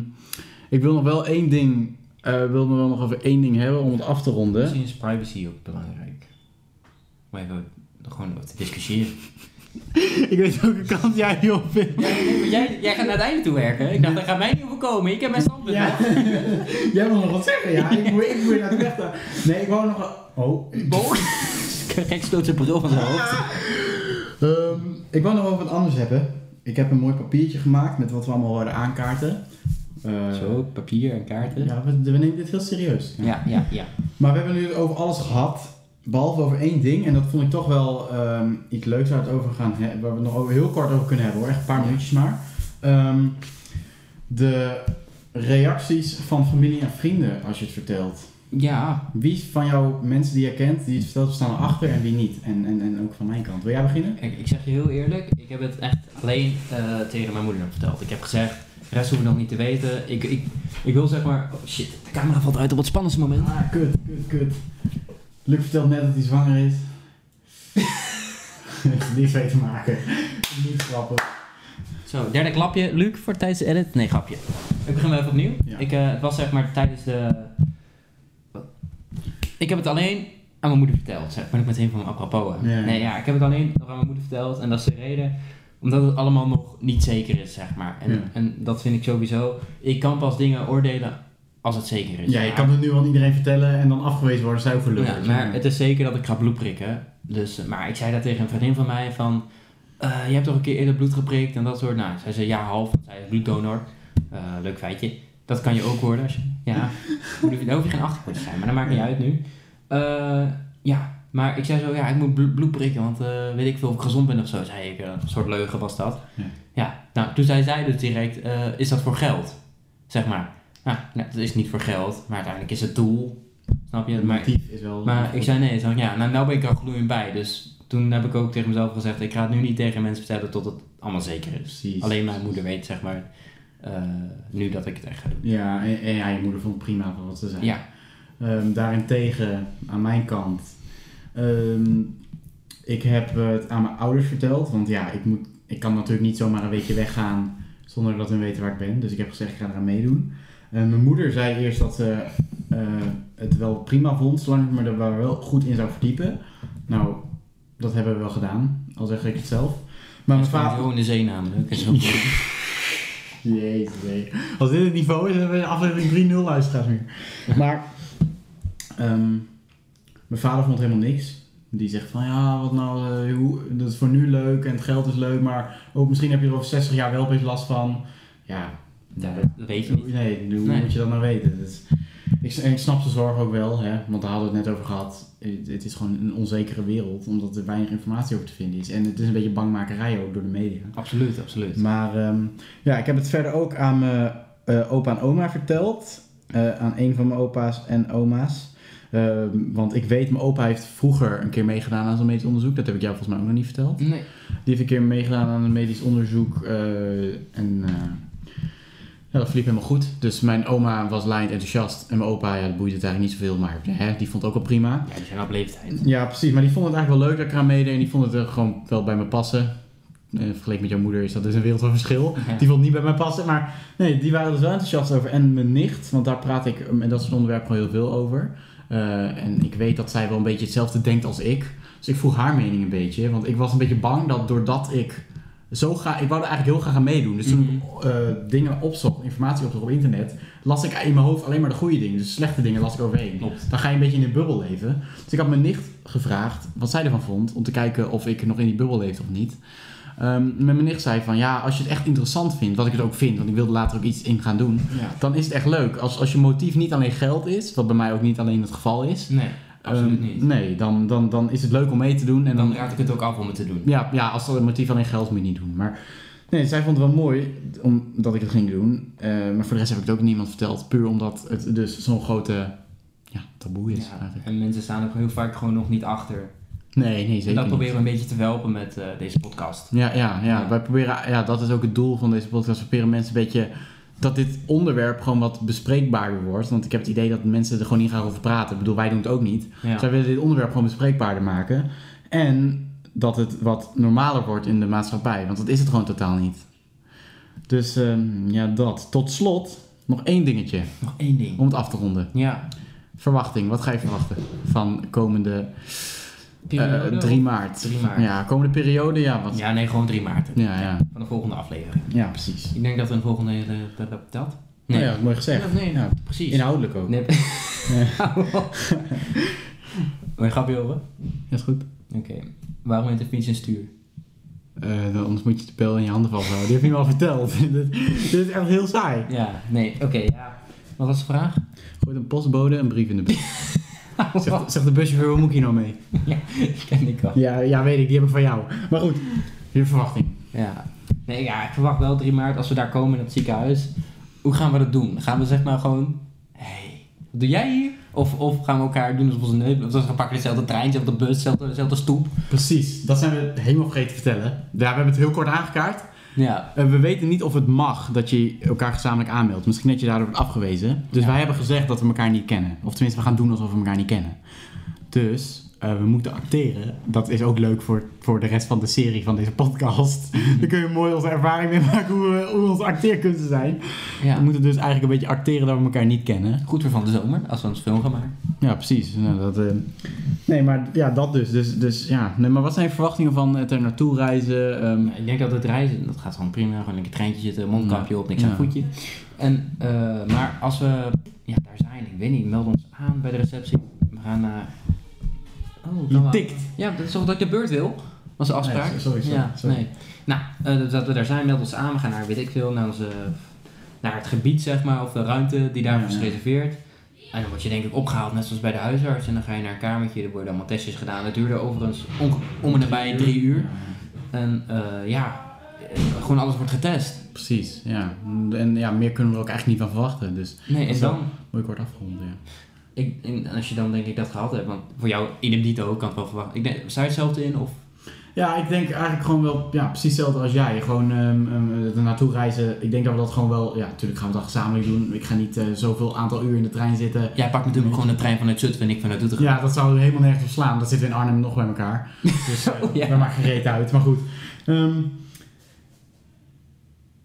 ik wil nog wel één ding, eh wil nog wel nog over één ding hebben om het af te ronden. Misschien is privacy ook belangrijk. Maar even gewoon over te discussiëren. ik weet welke kant jij op bent. Ja, nee, jij, jij gaat naar het einde toe werken. Ik dacht, dat gaat mij niet overkomen. Ik heb mijn standpunt. Ja. jij wil nog wat zeggen, ja? Ik moet, ik moet je naartoe weg. Nee, ik wou nog... Oh. Bo. Zijn bril van zijn hoofd. Ehm, ik wou nog over wat anders hebben. Ik heb een mooi papiertje gemaakt met wat we allemaal wilden aankaarten. Eh, Zo, papier en kaarten. Ja, we, we nemen dit heel serieus. ja, ja. ja. Maar we hebben nu over alles gehad, behalve over één ding. En dat vond ik toch wel ehm, iets leuks waar, het over gaan he- waar we het nog over, heel kort over kunnen hebben hoor. Echt een paar minuutjes maar. Ehm, de reacties van familie en vrienden als je het vertelt. Ja, Wie van jouw mensen die je kent, die het vertelt, staan erachter en wie niet? En, en, en ook van mijn kant. Wil jij beginnen? ik, ik zeg je heel eerlijk. Ik heb het echt alleen eh, tegen mijn moeder verteld. Ik heb gezegd, de rest hoef ik nog niet te weten. Ik, ik, ik wil zeg maar... Oh shit, de camera valt uit op het spannendste moment. Ah, kut, kut, kut. Luc vertelt net dat hij zwanger is. Niks mee te maken. Niet grappig. Zo, derde klapje. Luc, voor tijdens de edit? Nee, grapje. Ik begin wel even opnieuw. Ja. Ik, eh, het was zeg maar tijdens de... Ik heb het alleen aan mijn moeder verteld. Zeg, ben ik meteen van apropos. Ja. Nee, ja, ik heb het alleen nog aan mijn moeder verteld. En dat is de reden omdat het allemaal nog niet zeker is, zeg maar. En, Ja. en dat vind ik sowieso... Ik kan pas dingen oordelen als het zeker is. Ja, je kan het nu aan iedereen vertellen en dan afgewezen worden, ook voor lul. Ja, maar het is zeker dat ik ga bloed prikken. dus, maar ik zei dat tegen een vriendin van mij van... eh, je hebt toch een keer eerder bloed geprikt en dat soort... Nou, zij zei ja, half. Zij is bloeddonor. Eh, leuk feitje. Dat kan je ook worden als je... Ja, daar hoef je geen achtergrond te zijn, maar dat maakt niet uit nu. Eh, ja, maar ik zei zo, ja, ik moet blo- bloed prikken, want eh, weet ik veel of ik gezond ben of zo, zei ik. een soort leugen was dat. Ja. Ja, nou, toen zei zij dus direct, eh, is dat voor geld? Zeg maar. Nou, nee, dat is niet voor geld, maar uiteindelijk is het doel. Snap je? Het Maar, motief is wel... maar ik zei nee, zei, ja, nou, nou ben ik er gloeiend bij. Dus toen heb ik ook tegen mezelf gezegd, ik ga het nu niet tegen mensen vertellen tot het allemaal zeker is. Precies. Alleen mijn moeder weet, zeg maar, nu dat ik het echt ga doen. Ja, en, en ja, je moeder vond het prima voor wat ze zei. Ja, Ehm, daarentegen, aan mijn kant, ehm, ik heb het aan mijn ouders verteld, want ja, ik, moet, ik kan natuurlijk niet zomaar een weekje weggaan zonder dat hun weten waar ik ben. Dus ik heb gezegd, ik ga eraan meedoen. Eh, mijn moeder zei eerst dat ze eh, het wel prima vond, zolang ik me er wel- goed in zou verdiepen. Nou, dat hebben we wel gedaan, al zeg ik het zelf. Maar mijn vader... Zo in de zee namelijk. Jezus, nee. Als dit het niveau is, dan hebben we aflevering 3-0 luisteraars meer. Maar, ehm, mijn vader vond helemaal niks. Die zegt van, ja, wat nou, eh, hoe, dat is voor nu leuk en het geld is leuk, maar ook misschien heb je er over 60 jaar wel opeens last van. Ja, Ja, dat- dat weet je niet. nee, hoe Nee. moet je dat nou weten? Dus, ik, snap de zorg ook wel, hè, want daar hadden we het net over gehad. Het, het is gewoon een onzekere wereld, omdat er weinig informatie over te vinden is. En het is een beetje bangmakerij ook door de media. Absoluut, absoluut. Maar ehm, ja, ik heb het verder ook aan mijn eh, opa en oma verteld. Eh, aan een van mijn opa's en oma's. Ehm, want ik weet, mijn opa heeft vroeger een keer meegedaan aan zo'n medisch onderzoek. Dat heb ik jou volgens mij ook nog niet verteld. Nee. Die heeft een keer meegedaan aan een medisch onderzoek. eh, en ja, dat verliep helemaal goed. Dus mijn oma was laaiend enthousiast. En mijn opa, ja, dat boeide het eigenlijk niet zoveel. Maar hè, die vond het ook wel prima. Ja, die zijn op leeftijd. Ja, precies. Maar die vond het eigenlijk wel leuk dat ik eraan meedeed. En die vond het er gewoon wel bij me passen. Eh, vergeleken met jouw moeder is dat dus een wereld van verschil. Ja. Die vond het niet bij mij passen. Maar nee, die waren er dus wel enthousiast over. En mijn nicht, want daar praat ik met dat soort onderwerpen gewoon heel veel over. Eh, en ik weet dat zij wel een beetje hetzelfde denkt als ik. Dus ik vroeg haar mening een beetje. Want ik was een beetje bang dat doordat ik zo ga... Ik wou er eigenlijk heel graag aan meedoen. Dus toen ik eh, dingen opzocht, informatie opzocht op internet... las ik in mijn hoofd alleen maar de goede dingen. Dus slechte dingen las ik overheen. Klopt. Dan ga je een beetje in een bubbel leven. Dus ik had mijn nicht gevraagd wat zij ervan vond. Om te kijken of ik nog in die bubbel leefde of niet. Met mijn nicht zei van ja, als je het echt interessant vindt, wat ik het ook vind, want ik wilde later ook iets in gaan doen, Ja. dan is het echt leuk. Als, als je motief niet alleen geld is, wat bij mij ook niet alleen het geval is, Nee, absoluut ehm, niet. Nee, dan, dan, dan is het leuk om mee te doen. En Dan dan, raad ik het ook af om het te doen. ja, ja, als het motief alleen geld moet je niet doen. Maar nee, zij vond het wel mooi omdat ik het ging doen. Eh, maar voor de rest heb ik het ook niemand verteld. Puur omdat het dus zo'n grote ja, taboe is Ja, eigenlijk. en mensen staan er heel vaak gewoon nog niet achter. Nee, nee, zeker En dat proberen we een beetje te helpen met eh, deze podcast. Ja, ja, ja, Ja. Wij proberen, ja, dat is ook het doel van deze podcast. We proberen mensen een beetje dat dit onderwerp gewoon wat bespreekbaarder wordt. Want ik heb het idee dat mensen er gewoon niet gaan over praten. Ik bedoel, wij doen het ook niet. Ja. Dus wij willen dit onderwerp gewoon bespreekbaarder maken. En dat het wat normaler wordt in de maatschappij. Want dat is het gewoon totaal niet. Dus ehm, ja, dat. Tot slot nog één dingetje Nog één ding. om het af te ronden. Ja. Verwachting, wat ga je verwachten van komende eh, Periode? 3 maart? 3 maart. Ja, komende periode, ja, wat? Ja, nee, gewoon 3 maart. Ja, ja. Van de volgende aflevering. Ja, precies. Ik denk dat we een volgende... eh, dat? Nee. ja, mooi gezegd. Nee, Ja, precies. inhoudelijk ook. Nee. Wil je grapje over? Ja, is goed. Oké. Waarom heet de fiets een stuur? Eh, dan- anders moet je de pijl in je handen vasthouden. Die heb je me al verteld. dit, dit is echt heel saai. Ja, nee, oké, ja. Wat was de vraag? Gooit een postbode een brief in de bus. Zegt, zegt de buschauffeur, hoe moet ik hier nou mee? Die ken ik al. Ja, ja, weet ik. Die heb ik van jou. Maar goed, je verwachting. Ja. Nee, ja, ik verwacht wel 3 maart als we daar komen in het ziekenhuis. Hoe gaan we dat doen? Gaan we zeg maar gewoon... hey, wat doe jij hier? Of, of gaan we elkaar doen alsof we onze neus... Of we pakken dezelfde trein, dezelfde bus, dezelfde, dezelfde stoep. Precies, dat zijn we helemaal vergeten te vertellen. Ja, we hebben het heel kort aangekaart. Ja. Eh, we weten niet of het mag dat je elkaar gezamenlijk aanmeldt. Misschien dat je daardoor wordt afgewezen. Dus Ja. wij hebben gezegd dat we elkaar niet kennen. Of tenminste, we gaan doen alsof we elkaar niet kennen. Dus eh, we moeten acteren. Dat is ook leuk voor, voor de rest van de serie van deze podcast. Dan kun je mooi onze ervaring mee maken hoe, we, hoe onze acteerkunsten zijn. ja. We moeten dus eigenlijk een beetje acteren dat we elkaar niet kennen. Goed weer van de zomer, als we ons film gaan maken. Ja, precies. Nou, dat, eh, Nee, maar ja, dat dus. Dus, dus ja. Nee, maar wat zijn je verwachtingen van het er naartoe reizen? Ehm, Ja, ik denk dat het reizen, dat gaat gewoon prima. Gewoon in een treintje zitten, mondkapje op, niks aan voetje. En, eh, maar als we ja, daar zijn, ik weet niet, meld ons aan bij de receptie. We gaan naar Oh, Je tikt. Ja, dat is toch dat je beurt wil? Was de afspraak? Nee, sorry, sorry, Ja, sorry. nee. Nou, eh, dat we daar zijn, melden ons aan. We gaan naar, weet ik veel, naar, onze, naar het gebied, zeg maar, of de ruimte die daarvoor is Ja, ja. gereserveerd. En dan word je denk ik opgehaald, net zoals bij de huisarts. En dan ga je naar een kamertje, er worden allemaal testjes gedaan. Dat duurde overigens onge- om en nabij drie uur. En eh, ja, gewoon alles wordt getest. Precies, ja. En ja, meer kunnen we er ook eigenlijk niet van verwachten. Dus Nee, en dan, mooi kort afgerond, ja. Ik, en als je dan denk ik dat gehad hebt, want voor jou idem dito kan het wel verwachten. Ik denk, sta je hetzelfde in? Of? Ja, ik denk eigenlijk gewoon wel ja, precies hetzelfde als jij. Gewoon ehm ehm, er naartoe reizen. Ik denk dat we dat gewoon wel... Ja, natuurlijk gaan we dat gezamenlijk doen. Ik ga niet eh, zoveel aantal uur in de trein zitten. Jij pakt natuurlijk gewoon de trein vanuit Zutphen en ik vanuit Doetinchem. Ja, dat zou helemaal nergens op slaan. Dat zitten we in Arnhem nog bij elkaar. Dus eh Oh, ja. daar maakt geen reet uit. Maar goed. Ehm,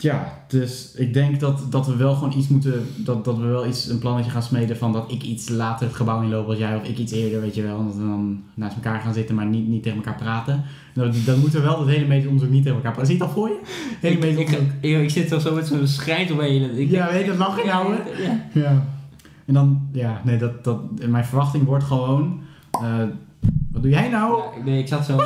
ja, dus ik denk dat, dat we wel gewoon iets moeten... Dat, dat we wel iets, een plannetje gaan smeden van dat ik iets later het gebouw inloop als jij. Of ik iets eerder, weet je wel. En dat we dan naast elkaar gaan zitten, maar niet, niet tegen elkaar praten. Dan, dan moeten we wel het hele medisch onderzoek niet tegen elkaar praten. Zie je al voor je? Hele Ik, ik, ik, ik zit toch zo met zo'n schrijnt omheen. Ik, Ja, weet je, dat lachen jou, hè? Ja. Ja. En dan, ja, nee, dat, dat, mijn verwachting wordt gewoon... eh, wat doe jij nou? Ja, nee, ik zat zo...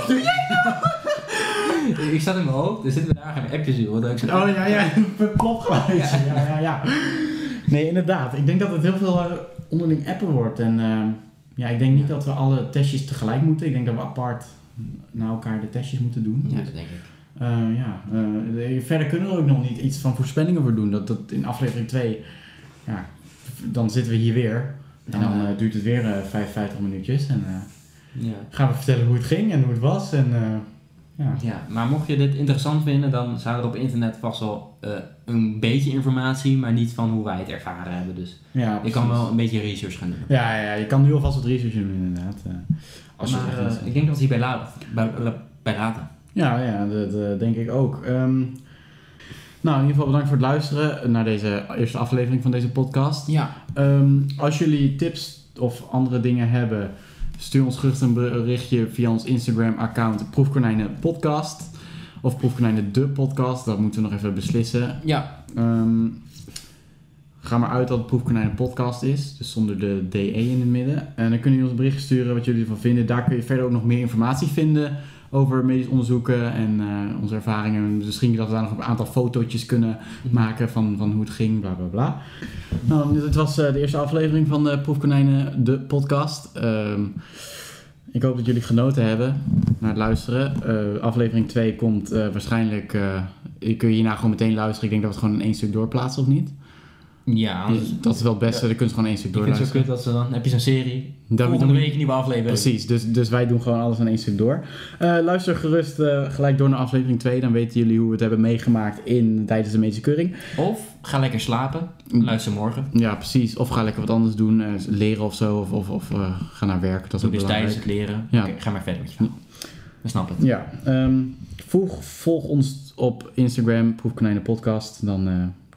ik zat in mijn hoofd, er zitten we daar geen appjes in. Want ik zo, Oh ja, ja, plopgeluid. Ja. ja, ja, ja. Nee, inderdaad. Ik denk dat het heel veel eh, onderling appen wordt. En eh, ja, ik denk niet dat we alle testjes tegelijk moeten. Ik denk dat we apart naar elkaar de testjes moeten doen. Ja, dat denk ik. Eh, ja, verder kunnen we ook nog niet iets van voorspellingen voor doen. Dat, dat in aflevering 2, ja, dan zitten we hier weer. En dan duurt het weer eh 55 minuutjes. En Ja. gaan we vertellen hoe het ging en hoe het was. En, ja. ja, maar mocht je dit interessant vinden, dan zou er op internet vast wel eh, een beetje informatie, maar niet van hoe wij het ervaren hebben. Dus Ja, je kan wel een beetje research gaan doen. Ja, ja, je kan nu alvast wat research doen inderdaad. eh, als je maar eh, ik denk dat we hierbij laten. Bij, bij laten. Ja, ja, dat denk ik ook. Ehm, nou, in ieder geval bedankt voor het luisteren naar deze eerste aflevering van deze podcast. Ja. Ehm, als jullie tips of andere dingen hebben, stuur ons gerust een berichtje via ons Instagram-account Proefkonijnen Podcast. Of Proefkonijnen De Podcast, dat moeten we nog even beslissen. Ja. Ehm, ga maar uit dat het Proefkonijnen Podcast is, dus zonder de DE in het midden. En dan kunnen jullie ons een berichtje sturen wat jullie ervan vinden. Daar kun je verder ook nog meer informatie vinden over medisch onderzoeken en eh, onze ervaringen. Misschien dat we daar nog een aantal fotootjes kunnen maken van, van hoe het ging, bla bla bla. Nou, dit was eh, de eerste aflevering van de Proefkonijnen, de podcast. Ehm, ik hoop dat jullie genoten hebben naar het luisteren. Eh, aflevering 2 komt waarschijnlijk... kun je hierna gewoon meteen luisteren. Ik denk dat we het gewoon in één stuk doorplaatsen, of niet? Ja, anders, Dus dat is wel het beste. Dan kun je gewoon één stuk het zo doorluisteren. kut dat ze dan, heb je zo'n serie, Dan- volgende dan- week een nieuwe aflevering. Precies, dus, dus wij doen gewoon alles in één stuk door. Eh, luister gerust eh, gelijk door naar aflevering 2. Dan weten jullie hoe we het hebben meegemaakt in, tijdens de medische keuring. Of ga lekker slapen, Mm. luister morgen. Ja, precies. Of ga lekker wat anders doen. eh, leren of zo. Of, of, of ga naar werk. Dat is ook dus belangrijk. tijdens het leren. Ja. Ga maar verder met je verhaal. We snappen het. Ja, ehm, volg, volg ons op Instagram, Proefkonijnen Podcast. Dan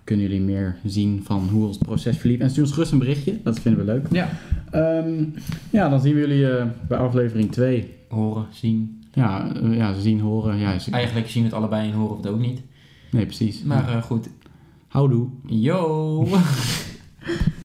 kunnen jullie meer zien van hoe ons proces verliep. En stuur ons gerust een berichtje, dat vinden we leuk. Ja. Ehm, ja, dan zien we jullie eh, bij aflevering 2. Horen, zien. Ja, eh, ja, zien, horen. Ja, is- Eigenlijk zien we het allebei en horen we het ook niet. nee, precies. Maar Ja. eh, goed. Houdoe. Yo!